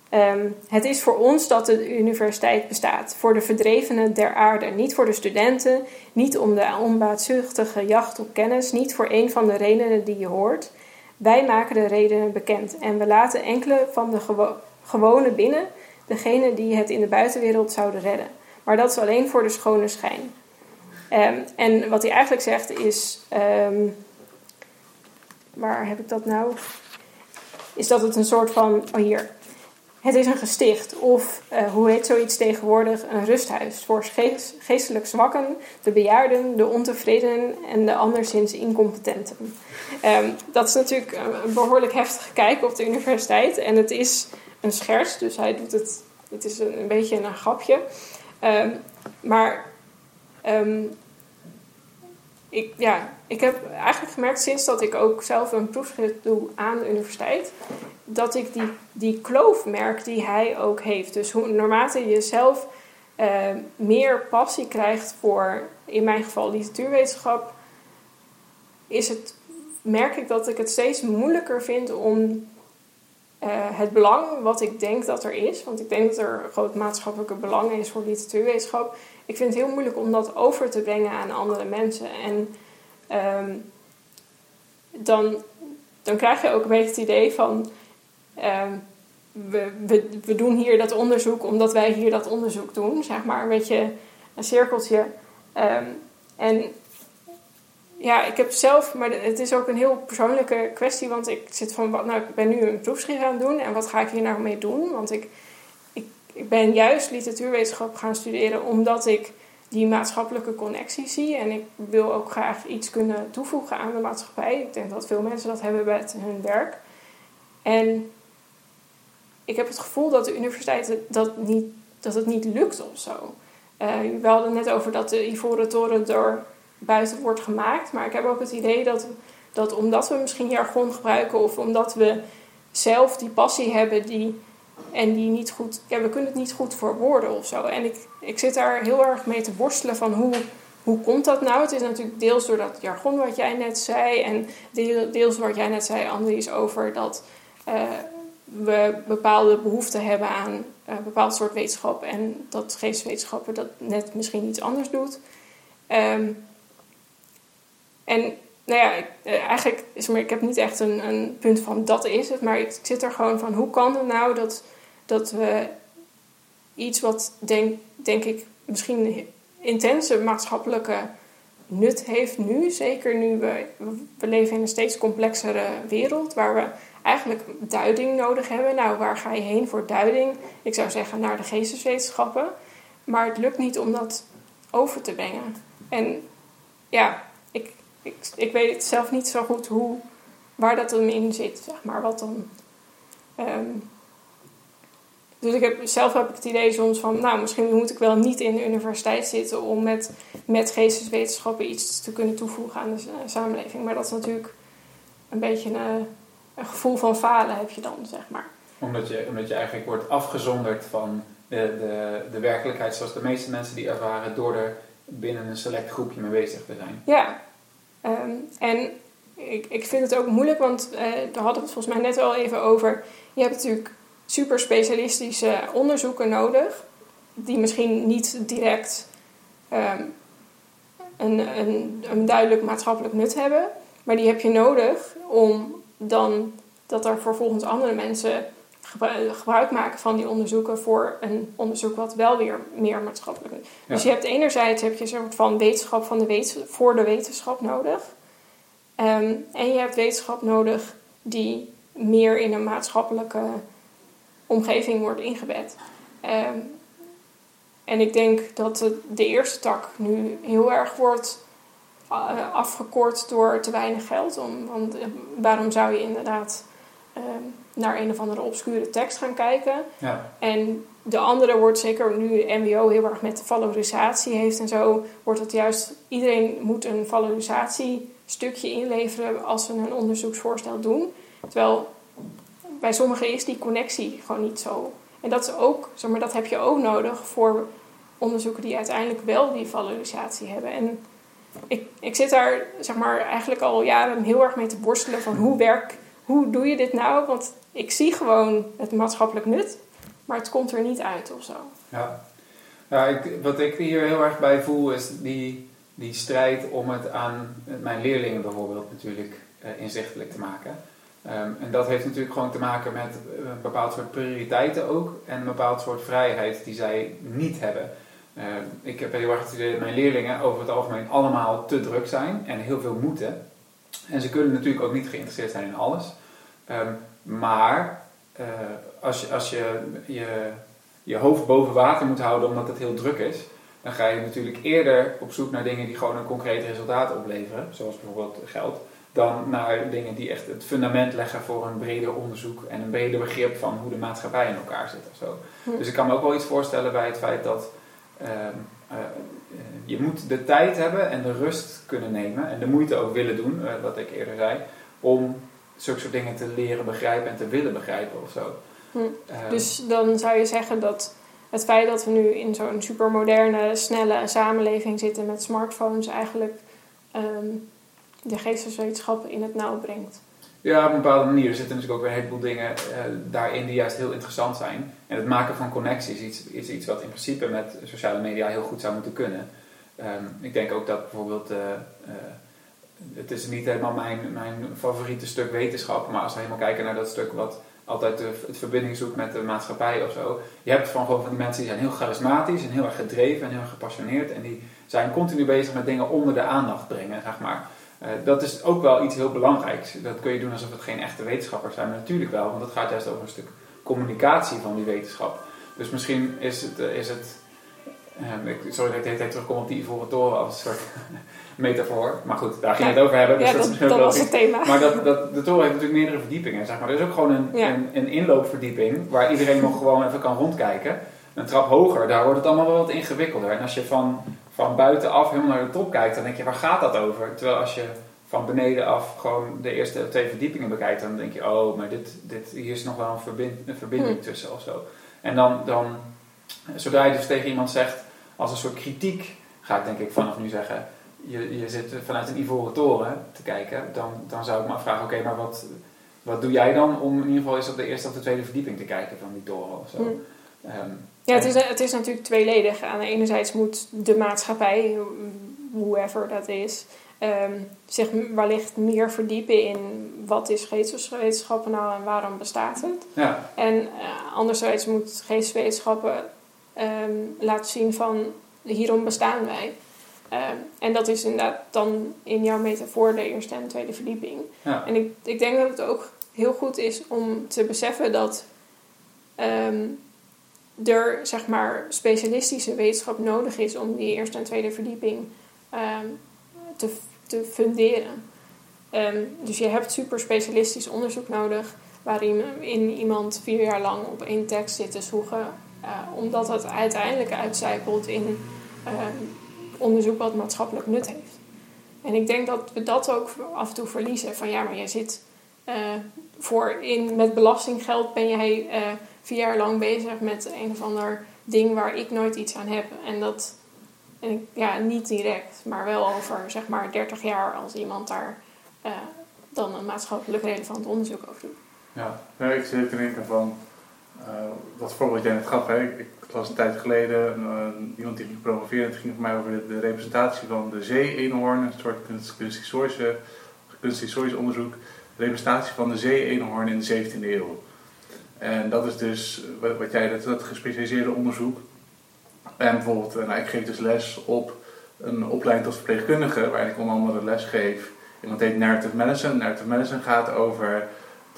ehm, het is voor ons dat de universiteit bestaat. Voor de verdrevenen der aarde. Niet voor de studenten. Niet om de onbaatzuchtige jacht op kennis. Niet voor een van de redenen die je hoort. Wij maken de redenen bekend. En we laten enkele van de gewo gewone binnen. Degene die het in de buitenwereld zouden redden. Maar dat is alleen voor de schone schijn. Ehm, en wat hij eigenlijk zegt is... ehm, waar heb ik dat nou? Is dat het een soort van... Oh hier. Het is een gesticht. Of eh, hoe heet zoiets tegenwoordig? Een rusthuis. Voor geest- geestelijk zwakken, de bejaarden, de ontevredenen en de anderszins incompetenten. Ehm, dat is natuurlijk een behoorlijk heftige kijk op de universiteit. En het is een scherts, dus hij doet het... Het is een, een beetje een grapje. Ehm, maar... ehm, ik, ja, ik heb eigenlijk gemerkt sinds dat ik ook zelf een proefschrift doe aan de universiteit, dat ik die, die kloof merk die hij ook heeft. Dus hoe, naarmate je zelf eh, meer passie krijgt voor, in mijn geval, literatuurwetenschap, is het, merk ik dat ik het steeds moeilijker vind om eh, het belang wat ik denk dat er is, want ik denk dat er groot maatschappelijke belang is voor literatuurwetenschap. Ik vind het heel moeilijk om dat over te brengen aan andere mensen. En ehm, dan, dan krijg je ook een beetje het idee van. ehm, we, we, we doen hier dat onderzoek omdat wij hier dat onderzoek doen, zeg maar. Een beetje een cirkeltje. Ehm, en ja, ik heb zelf, maar het is ook een heel persoonlijke kwestie, want ik zit van, wat, nou, ik ben nu een proefschrift aan het doen en wat ga ik hier nou mee doen? Want ik, ik, ben juist literatuurwetenschap gaan studeren omdat ik die maatschappelijke connectie zie en ik wil ook graag iets kunnen toevoegen aan de maatschappij. Ik denk dat veel mensen dat hebben bij hun werk. En ik heb het gevoel dat de universiteit dat, niet, dat het niet lukt of zo. Eh, we hadden net over dat de Ivoren Toren door buiten wordt gemaakt. Maar ik heb ook het idee dat, dat omdat we misschien jargon gebruiken of omdat we zelf die passie hebben die, en die niet goed, ja, we kunnen het niet goed verwoorden of zo. En ik, ik zit daar heel erg mee te worstelen van hoe, hoe komt dat nou? Het is natuurlijk deels door dat jargon wat jij net zei en deel- deels wat jij net zei, Andries, over dat eh, we bepaalde behoeften hebben aan een bepaald soort wetenschap en dat geesteswetenschappen dat net misschien iets anders doet. Ehm, en nou ja, ik, eh, eigenlijk is maar, ik heb niet echt een, een punt van dat is het, maar ik, ik zit er gewoon van hoe kan het nou dat, dat we iets wat denk, denk ik misschien intense maatschappelijke nut heeft nu, zeker nu we, we leven in een steeds complexere wereld waar we eigenlijk duiding nodig hebben. Nou, waar ga je heen voor duiding? Ik zou zeggen naar de geesteswetenschappen, maar het lukt niet om dat over te brengen. En ja, ik, ik, weet het zelf niet zo goed hoe, waar dat dan in zit, zeg maar. Wat dan. ehm, dus ik heb, zelf heb ik het idee soms van, nou, misschien moet ik wel niet in de universiteit zitten om met, met geesteswetenschappen iets te kunnen toevoegen aan de sa- samenleving. Maar dat is natuurlijk een beetje een, een gevoel van falen heb je dan, zeg maar. Omdat je, omdat je eigenlijk wordt afgezonderd van de, de, de werkelijkheid zoals de meeste mensen die ervaren door er binnen een select groepje mee bezig te zijn. Ja, Ehm, en ik, ik vind het ook moeilijk, want eh, daar hadden we het volgens mij net wel even over. Je hebt natuurlijk super specialistische onderzoeken nodig, die misschien niet direct ehm, een, een, een duidelijk maatschappelijk nut hebben, maar die heb je nodig om dan dat er vervolgens andere mensen gebruik maken van die onderzoeken voor een onderzoek wat wel weer meer maatschappelijk is. Dus je hebt enerzijds heb je een soort van wetenschap van de wet- voor de wetenschap nodig. Ehm, en je hebt wetenschap nodig die meer in een maatschappelijke omgeving wordt ingebed. Ehm, en ik denk dat de, de eerste tak nu heel erg wordt eh, afgekort door te weinig geld. Om, want eh, waarom zou je inderdaad ehm, naar een of andere obscure tekst gaan kijken? Ja, En de andere wordt zeker nu de MBO heel erg met de valorisatie heeft en zo, wordt het juist iedereen moet een valorisatiestukje inleveren als ze een onderzoeksvoorstel doen. Terwijl bij sommigen is die connectie gewoon niet zo. En dat is ook, zeg maar, dat heb je ook nodig voor onderzoeken die uiteindelijk wel die valorisatie hebben. En ik, ik zit daar zeg maar eigenlijk al jaren heel erg mee te worstelen van hoe werk, hoe doe je dit nou? Want ik zie gewoon het maatschappelijk nut, maar het komt er niet uit of zo. ja. wat ik hier heel erg bij voel is die, die strijd om het aan mijn leerlingen bijvoorbeeld natuurlijk eh, inzichtelijk te maken. Ehm, en dat heeft natuurlijk gewoon te maken met een bepaald soort prioriteiten ook en een bepaald soort vrijheid die zij niet hebben. Ehm, ik heb heel erg het dat mijn leerlingen over het algemeen allemaal te druk zijn en heel veel moeten. En ze kunnen natuurlijk ook niet geïnteresseerd zijn in alles. Ehm, maar eh, als, je, als je, je je hoofd boven water moet houden omdat het heel druk is, dan ga je natuurlijk eerder op zoek naar dingen die gewoon een concreet resultaat opleveren, zoals bijvoorbeeld geld, dan naar dingen die echt het fundament leggen voor een breder onderzoek en een breder begrip van hoe de maatschappij in elkaar zit of zo. Hm. Dus ik kan me ook wel iets voorstellen bij het feit dat ehm, eh, eh, je moet de tijd hebben en de rust kunnen nemen en de moeite ook willen doen, eh, wat ik eerder zei, om zulke soort dingen te leren begrijpen en te willen begrijpen of zo. Hm. Ehm, Dus dan zou je zeggen dat het feit dat we nu in zo'n supermoderne, snelle samenleving zitten met smartphones eigenlijk ehm, de geesteswetenschappen in het nauw brengt. Ja, op een bepaalde manier. Er zitten natuurlijk ook weer een heleboel dingen eh, daarin die juist heel interessant zijn. En het maken van connecties is iets, is iets wat in principe met sociale media heel goed zou moeten kunnen. Ehm, ik denk ook dat bijvoorbeeld, eh, eh, het is niet helemaal mijn, mijn favoriete stuk wetenschap, maar als we helemaal kijken naar dat stuk wat altijd de, het verbinding zoekt met de maatschappij of zo. Je hebt van gewoon van die mensen die zijn heel charismatisch en heel erg gedreven en heel erg gepassioneerd en die zijn continu bezig met dingen onder de aandacht brengen, zeg maar. Eh, dat is ook wel iets heel belangrijks. Dat kun je doen alsof het geen echte wetenschappers zijn, maar natuurlijk wel, want het gaat juist over een stuk communicatie van die wetenschap. Dus misschien is het, eh, is het eh, ik, sorry dat ik de hele tijd terugkom op die ivoren toren als een soort [laughs] metafoor. Maar goed, daar ging je het over hebben. Dus ja, dat, dat, was het thema. Maar dat, dat, de toren heeft natuurlijk meerdere verdiepingen. Zeg maar. Er is ook gewoon een, Ja. een, een inloopverdieping waar iedereen nog gewoon even kan rondkijken. Een trap hoger, daar wordt het allemaal wel wat ingewikkelder. En als je van, van buitenaf helemaal naar de top kijkt, dan denk je, waar gaat dat over? Terwijl als je van beneden af gewoon de eerste twee verdiepingen bekijkt, dan denk je, oh, maar dit, dit, hier is nog wel een, verbind, een verbinding Hm. tussen of zo. En dan, dan, zodra je dus tegen iemand zegt, als een soort kritiek, ga ik denk ik vanaf nu zeggen, je, je zit vanuit een ivoren toren te kijken, dan, dan zou ik me afvragen, oké, maar wat, wat doe jij dan om in ieder geval eens op de eerste of de tweede verdieping te kijken van die toren of zo? Hm. Ehm, Ja, het is, het is natuurlijk tweeledig. Aan de enerzijds moet de maatschappij, whoever dat is, ehm, zich wellicht meer verdiepen in wat is geesteswetenschappen nou en waarom bestaat het. ja, En eh, anderzijds moet geesteswetenschappen ehm, laten zien van hierom bestaan wij. Ehm, en dat is inderdaad dan in jouw metafoor de eerste en tweede verdieping. ja, En ik, ik denk dat het ook heel goed is om te beseffen dat ehm, er zeg maar specialistische wetenschap nodig is om die eerste en tweede verdieping te, te funderen. Dus je hebt super specialistisch onderzoek nodig waarin in iemand vier jaar lang op één tekst zit te zoeken, omdat het uiteindelijk uitcijpelt in ehm, onderzoek wat maatschappelijk nut heeft. En ik denk dat we dat ook af en toe verliezen. Van ja, maar jij zit eh, voor in, met belastinggeld ben jij eh, vier jaar lang bezig met een of ander ding waar ik nooit iets aan heb. En dat, en ja, niet direct, maar wel over zeg maar 30 jaar als iemand daar eh, dan een maatschappelijk relevant onderzoek over doet. Ja, ik zit te denken van, eh, dat voorbeeld jij net gaf, hè. Ik, een tijd geleden eh, iemand die ging promoveren, het ging voor mij over de, representatie van de zee-eenhoorn, een soort kunst- kunsthistorisch onderzoek, de representatie van de zee-eenhoorn in de 17e eeuw. En dat is dus, wat, wat jij, dat, dat gespecialiseerde onderzoek. En bijvoorbeeld, eh, nou, ik geef dus les op een opleiding tot verpleegkundige, waar ik onder andere les geef. Iemand heet Narrative Medicine. Narrative Medicine gaat over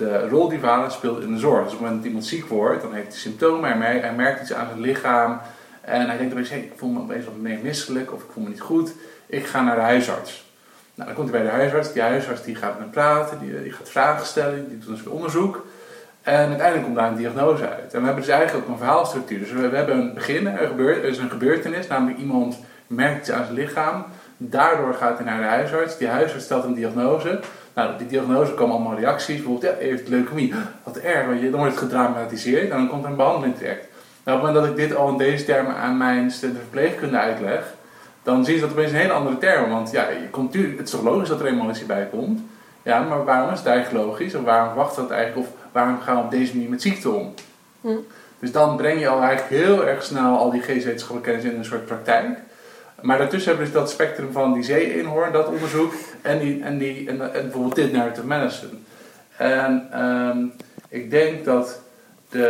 de rol die vader speelt in de zorg. Dus op het moment dat iemand ziek wordt, dan heeft hij symptomen, hij hij merkt iets aan zijn lichaam. En hij denkt opeens, hey, ik voel me opeens wat meer misselijk of ik voel me niet goed. Ik ga naar de huisarts. Nou, dan komt hij bij de huisarts. Die huisarts die gaat met hem praten, die, die gaat vragen stellen, die doet een soort onderzoek. En uiteindelijk komt daar een diagnose uit. En we hebben dus eigenlijk ook een verhaalstructuur. Dus we, we hebben een begin, er, gebeurt, er is een gebeurtenis, namelijk iemand merkt iets aan zijn lichaam. Daardoor gaat hij naar de huisarts. Die huisarts stelt een diagnose. Nou, die diagnose komen allemaal reacties. Bijvoorbeeld, ja, heeft leukemie. Wat erg, want je- dan wordt het gedramatiseerd en dan komt er een behandeling terecht. Nou, op het moment dat ik dit al in deze termen aan mijn studenten verpleegkunde uitleg, dan zie je dat opeens een hele andere termen. Want ja, je komt, het is toch logisch dat er emotie bij komt. Ja, maar waarom is het eigenlijk logisch? Of waarom wacht dat eigenlijk? Of waarom gaan we op deze manier met ziekte om? Hm. Dus dan breng je al eigenlijk heel erg snel al die geestwetenschappelijke kennis in een soort praktijk. Maar daartussen hebben we dus dat spectrum van die zee-eenhoorn, dat onderzoek, en, die, en, die, en, en bijvoorbeeld dit narrative medicine. En ehm, ik denk dat de,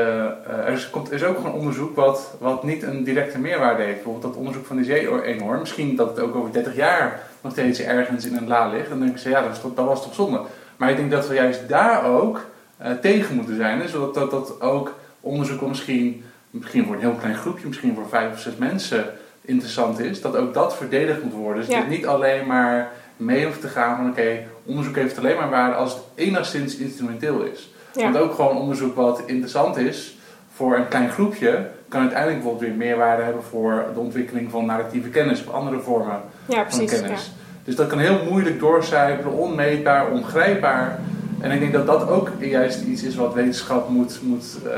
eh, er, is, komt, er is ook gewoon onderzoek wat, wat niet een directe meerwaarde heeft. Bijvoorbeeld dat onderzoek van die zee-eenhoorn, misschien dat het ook over 30 jaar nog steeds ergens in een la ligt. Dan denk ik, ja, dat, dat was toch zonde. Maar ik denk dat we juist daar ook eh, tegen moeten zijn. Zodat dat, dat ook onderzoek misschien, misschien voor een heel klein groepje, misschien voor vijf of zes mensen interessant is, dat ook dat verdedigd moet worden. Dus Ja. dat niet alleen maar mee hoeft te gaan van oké, onderzoek heeft alleen maar waarde als het enigszins instrumenteel is. Ja. Want ook gewoon onderzoek wat interessant is voor een klein groepje, kan uiteindelijk bijvoorbeeld weer meerwaarde hebben voor de ontwikkeling van narratieve kennis of andere vormen Ja, van precies. Ja. kennis. Dus dat kan heel moeilijk doorcijpelen, onmeetbaar, ongrijpbaar. En ik denk dat dat ook juist iets is wat wetenschap moet, moet eh,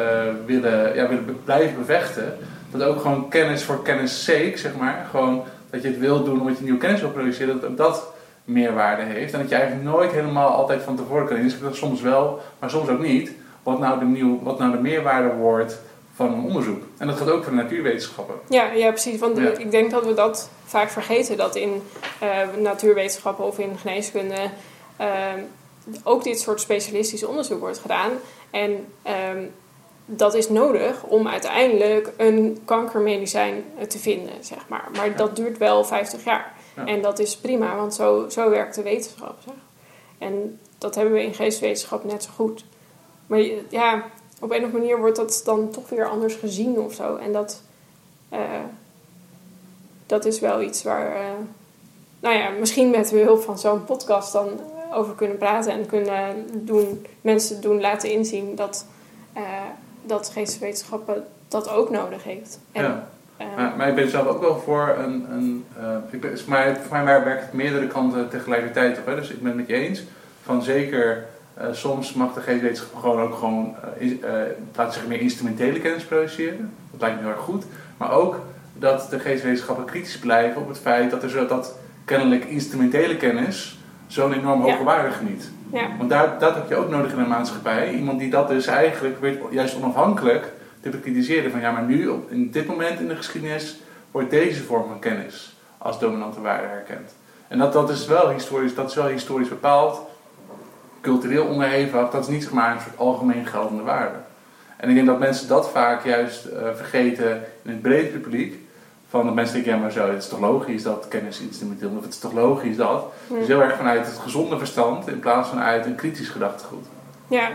willen, ja, willen blijven bevechten. Dat ook gewoon kennis voor kennis sake, zeg maar. Gewoon dat je het wil doen omdat je nieuwe kennis wil produceren, dat ook dat meerwaarde heeft. En dat je eigenlijk nooit helemaal altijd van tevoren kan. Dat soms wel, maar soms ook niet. Wat nou de, nieuw, wat nou de meerwaarde wordt van een onderzoek. En dat gaat ook voor de natuurwetenschappen. Ja, ja, precies. Want Ja. ik denk dat we dat vaak vergeten. Dat in eh, natuurwetenschappen of in geneeskunde ehm, ook dit soort specialistisch onderzoek wordt gedaan. En ehm, dat is nodig om uiteindelijk een kankermedicijn eh, te vinden, zeg maar. Maar dat duurt wel 50 jaar. Ja. En dat is prima, want zo, zo werkt de wetenschap. Zeg. En dat hebben we in geestwetenschap net zo goed. Maar ja, op een of andere manier wordt dat dan toch weer anders gezien of zo. En dat, eh, dat is wel iets waar, eh, nou ja, misschien met behulp van zo'n podcast dan over kunnen praten en kunnen doen, mensen doen laten inzien dat, dat geesteswetenschappen dat ook nodig heeft. En, Ja. eh, Maar, maar ik ben zelf ook wel voor een. een eh, ik ben, voor, mij, voor mij werkt het meerdere kanten tegelijkertijd op. Hè? Dus ik ben het met je eens. Van zeker, eh, soms mag de geestwetenschap gewoon ook gewoon, eh, laten zeggen, meer instrumentele kennis produceren. Dat lijkt me heel erg goed. Maar ook dat de geestwetenschappen kritisch blijven op het feit dat er zo, dat kennelijk instrumentele kennis zo'n enorm hoge Ja. waarde geniet. ja, Want daar, dat heb je ook nodig in een maatschappij. Iemand die dat dus eigenlijk weet, juist onafhankelijk te bekritiseren. Van ja, maar nu, op, in dit moment in de geschiedenis, wordt deze vorm van kennis als dominante waarde herkend. En dat, dat, is wel historisch, dat is wel historisch bepaald, cultureel onderhevig. Dat is niet zeg maar een soort algemeen geldende waarde. En ik denk dat mensen dat vaak juist eh, vergeten in het brede publiek. Van de mensen denken, ja maar zo, het is toch logisch dat kennis instrumenteel is, of het is toch logisch dat. Dus heel erg vanuit het gezonde verstand in plaats van uit een kritisch gedachtegoed. Ja.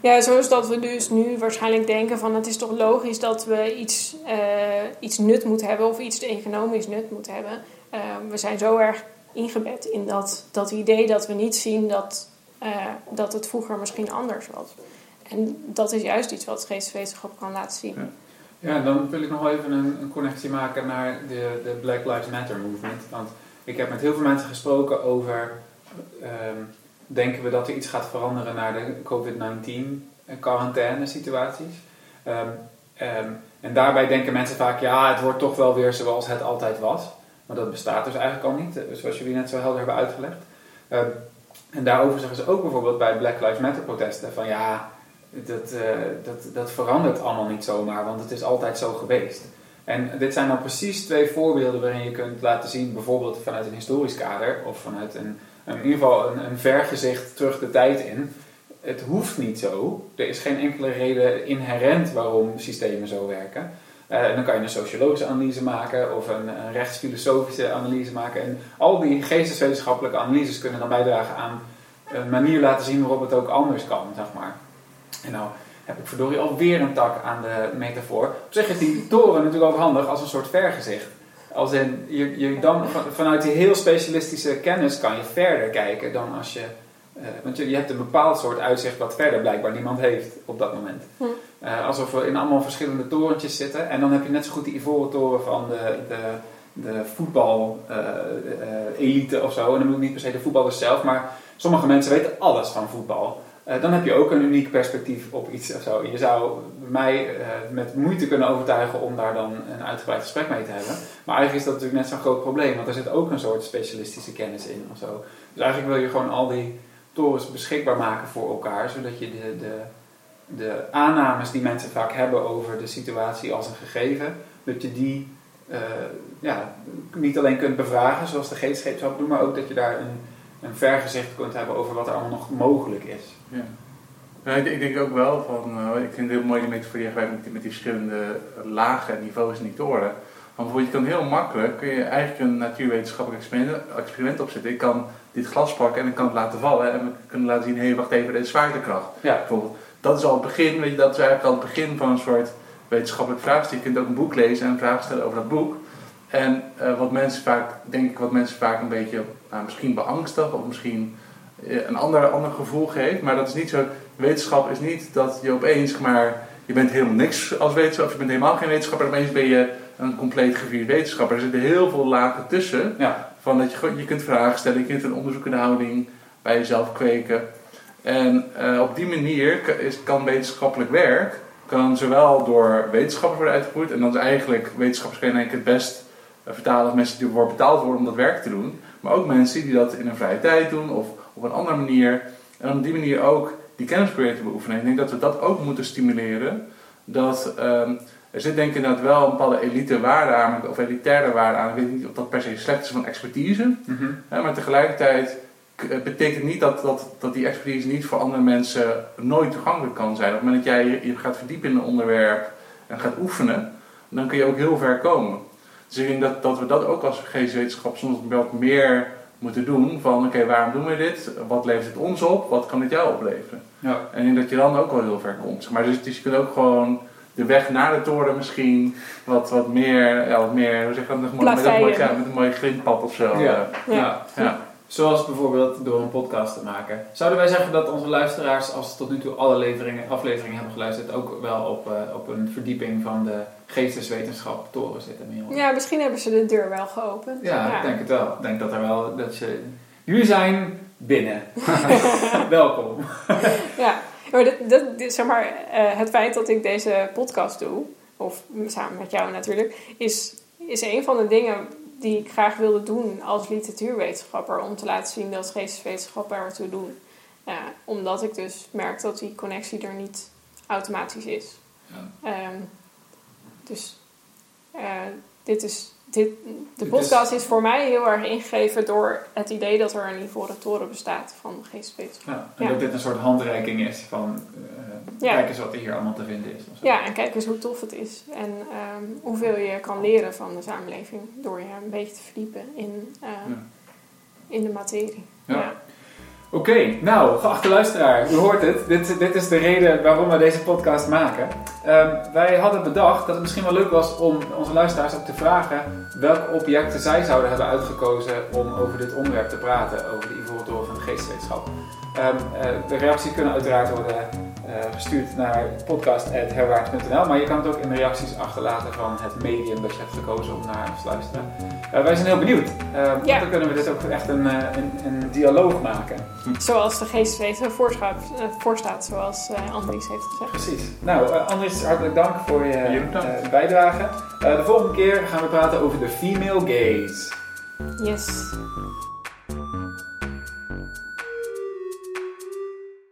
ja, zoals dat we dus nu waarschijnlijk denken van het is toch logisch dat we iets, eh, iets nut moeten hebben of iets economisch nut moeten hebben. Eh, we zijn zo erg ingebed in dat, dat idee dat we niet zien dat, eh, dat het vroeger misschien anders was. En dat is juist iets wat geesteswetenschap kan laten zien. Ja. Ja, dan wil ik nog even een, een connectie maken naar de, de Black Lives Matter movement. Want ik heb met heel veel mensen gesproken over, ehm, denken we dat er iets gaat veranderen naar de COVID-19 quarantaine situaties. Ehm, ehm, En daarbij denken mensen vaak, ja, het wordt toch wel weer zoals het altijd was. Maar dat bestaat dus eigenlijk al niet, eh, zoals jullie net zo helder hebben uitgelegd. En daarover zeggen ze ook bijvoorbeeld bij Black Lives Matter protesten van ja, dat, eh, dat, dat verandert allemaal niet zomaar, want het is altijd zo geweest. En dit zijn dan precies twee voorbeelden waarin je kunt laten zien, bijvoorbeeld vanuit een historisch kader of vanuit een, in ieder geval een, vergezicht terug de tijd in. Het hoeft niet zo. Er is geen enkele reden inherent waarom systemen zo werken. En dan kan je een sociologische analyse maken of een, een rechtsfilosofische analyse maken. En al die geesteswetenschappelijke analyses kunnen dan bijdragen aan een manier laten zien waarop het ook anders kan, zeg maar. En nou heb ik verdorie alweer een tak aan de metafoor. Op zich is die toren natuurlijk ook handig als een soort vergezicht. Als in, je, je dan, vanuit die heel specialistische kennis kan je verder kijken dan als je... Uh, want je, je hebt een bepaald soort uitzicht wat verder blijkbaar niemand heeft op dat moment. Hm. Uh, alsof we in allemaal verschillende torentjes zitten. En dan heb je net zo goed die ivoren toren van de, de, de voetbal-elite of zo. En dan bedoel ik niet per se de voetballers zelf, maar sommige mensen weten alles van voetbal. Uh, dan heb je ook een uniek perspectief op iets of zo. Je zou mij uh, met moeite kunnen overtuigen om daar dan een uitgebreid gesprek mee te hebben. Maar eigenlijk is dat natuurlijk net zo'n groot probleem, want er zit ook een soort specialistische kennis in of zo. Dus eigenlijk wil je gewoon al die torens beschikbaar maken voor elkaar, zodat je de, de, de aannames die mensen vaak hebben over de situatie als een gegeven, dat je die uh, ja, niet alleen kunt bevragen, zoals de geestscheep zou doen, maar ook dat je daar een, een vergezicht kunt hebben over wat er allemaal nog mogelijk is. Ja. Nou, ik, ik, denk ook wel van, uh, ik vind het heel mooi die metafoor die met, met die verschillende lagen en niveaus in die toren. Want bijvoorbeeld, je kan heel makkelijk, kun je eigenlijk een natuurwetenschappelijk experiment, experiment opzetten. Ik kan dit glas pakken en ik kan het laten vallen en we kunnen laten zien, hé hey, wacht even, dit is zwaartekracht. Ja. Bijvoorbeeld. Dat is al het begin, weet je, dat is eigenlijk al het begin van een soort wetenschappelijk vraagstuk. Je kunt ook een boek lezen en een vraag stellen over dat boek. En uh, wat mensen vaak, denk ik, wat mensen vaak een beetje, nou, misschien beangstig of misschien een ander, ander gevoel geeft. Maar dat is niet zo, wetenschap is niet dat je opeens, maar je bent helemaal niks als wetenschapper, je bent helemaal geen wetenschapper, opeens ben je een compleet gevierd wetenschapper. Er zitten heel veel lagen tussen. Ja. Van dat je, je kunt vragen stellen, je kunt een onderzoekende houding bij jezelf kweken. En uh, op die manier is, kan wetenschappelijk werk kan zowel door wetenschappers worden uitgevoerd, en dan is eigenlijk wetenschappers kunnen eigenlijk het best vertalen als mensen die ervoor betaald worden om dat werk te doen, maar ook mensen die dat in een vrije tijd doen of op een andere manier. En op die manier ook die kennis proberen te beoefenen. Ik denk dat we dat ook moeten stimuleren. Dat, um, er zit denk ik inderdaad wel een bepaalde elite waarde aan, of elitaire waarde aan. Ik weet niet of dat per se slecht is van expertise, Mm -hmm. hè, maar tegelijkertijd betekent niet dat, dat, dat die expertise niet voor andere mensen nooit toegankelijk kan zijn. Op het moment dat jij je gaat verdiepen in een onderwerp en gaat oefenen, dan kun je ook heel ver komen. Dus ik denk dat, dat we dat ook als geestwetenschap soms wat meer moeten doen. Van oké, okay, waarom doen we dit? Wat levert het ons op? Wat kan dit jou opleveren? Ja. En ik denk dat je dan ook wel heel ver komt. Maar dus, dus je kunt ook gewoon de weg naar de toren misschien wat, wat meer, ja, wat meer, hoe zeg je dat, met, een mooi, ja, met een mooi grindpad of zo. Ja. ja. ja. Zoals bijvoorbeeld door een podcast te maken. Zouden wij zeggen dat onze luisteraars, als ze tot nu toe alle leveringen, afleveringen hebben geluisterd, ook wel op, uh, op een verdieping van de geesteswetenschap toren zitten? Merel? Ja, misschien hebben ze de deur wel geopend. Ja, ja. ik denk het wel. Ik denk dat er wel, dat ze, jullie zijn binnen. [laughs] Welkom. [laughs] ja, maar, dat, dat, zeg maar uh, het feit dat ik deze podcast doe, of samen met jou natuurlijk, is, is een van de dingen die ik graag wilde doen als literatuurwetenschapper. Om te laten zien dat geesteswetenschappen ertoe doen. Uh, omdat ik dus merk dat die connectie er niet automatisch is. Ja. Um, dus uh, dit is, dit, de podcast is... voor mij heel erg ingegeven door het idee dat er een ivoren toren bestaat van geesteswetenschap. Ja, en ja. dat dit een soort handreiking is van uh, ja. kijk eens wat er hier allemaal te vinden is. Ja, en kijk eens hoe tof het is. En um, hoeveel je kan leren van de samenleving door je een beetje te verdiepen in, uh, ja. in de materie. Ja. Oké, nou, geachte luisteraar, u hoort het. Dit, dit is de reden waarom we deze podcast maken. Um, wij hadden bedacht dat het misschien wel leuk was om onze luisteraars ook te vragen welke objecten zij zouden hebben uitgekozen om over dit onderwerp te praten, over de Ivoren Toren van geesteswetenschap. Ehm, eh, de reacties kunnen uiteraard worden gestuurd naar podcast.herwaard.nl, maar je kan het ook in de reacties achterlaten van het medium dat je hebt gekozen om naar ons te luisteren. Eh, wij zijn heel benieuwd, want Ja. dan kunnen we dit ook echt een, eh, een, een dialoog maken. Zoals de geesteswezen voorstaat, eh, voorstaat zoals eh, Andries heeft gezegd. Precies. Nou, eh, Andries, hartelijk dank voor je eh, bijdrage. Eh, de volgende keer gaan we praten over de female gaze. Yes.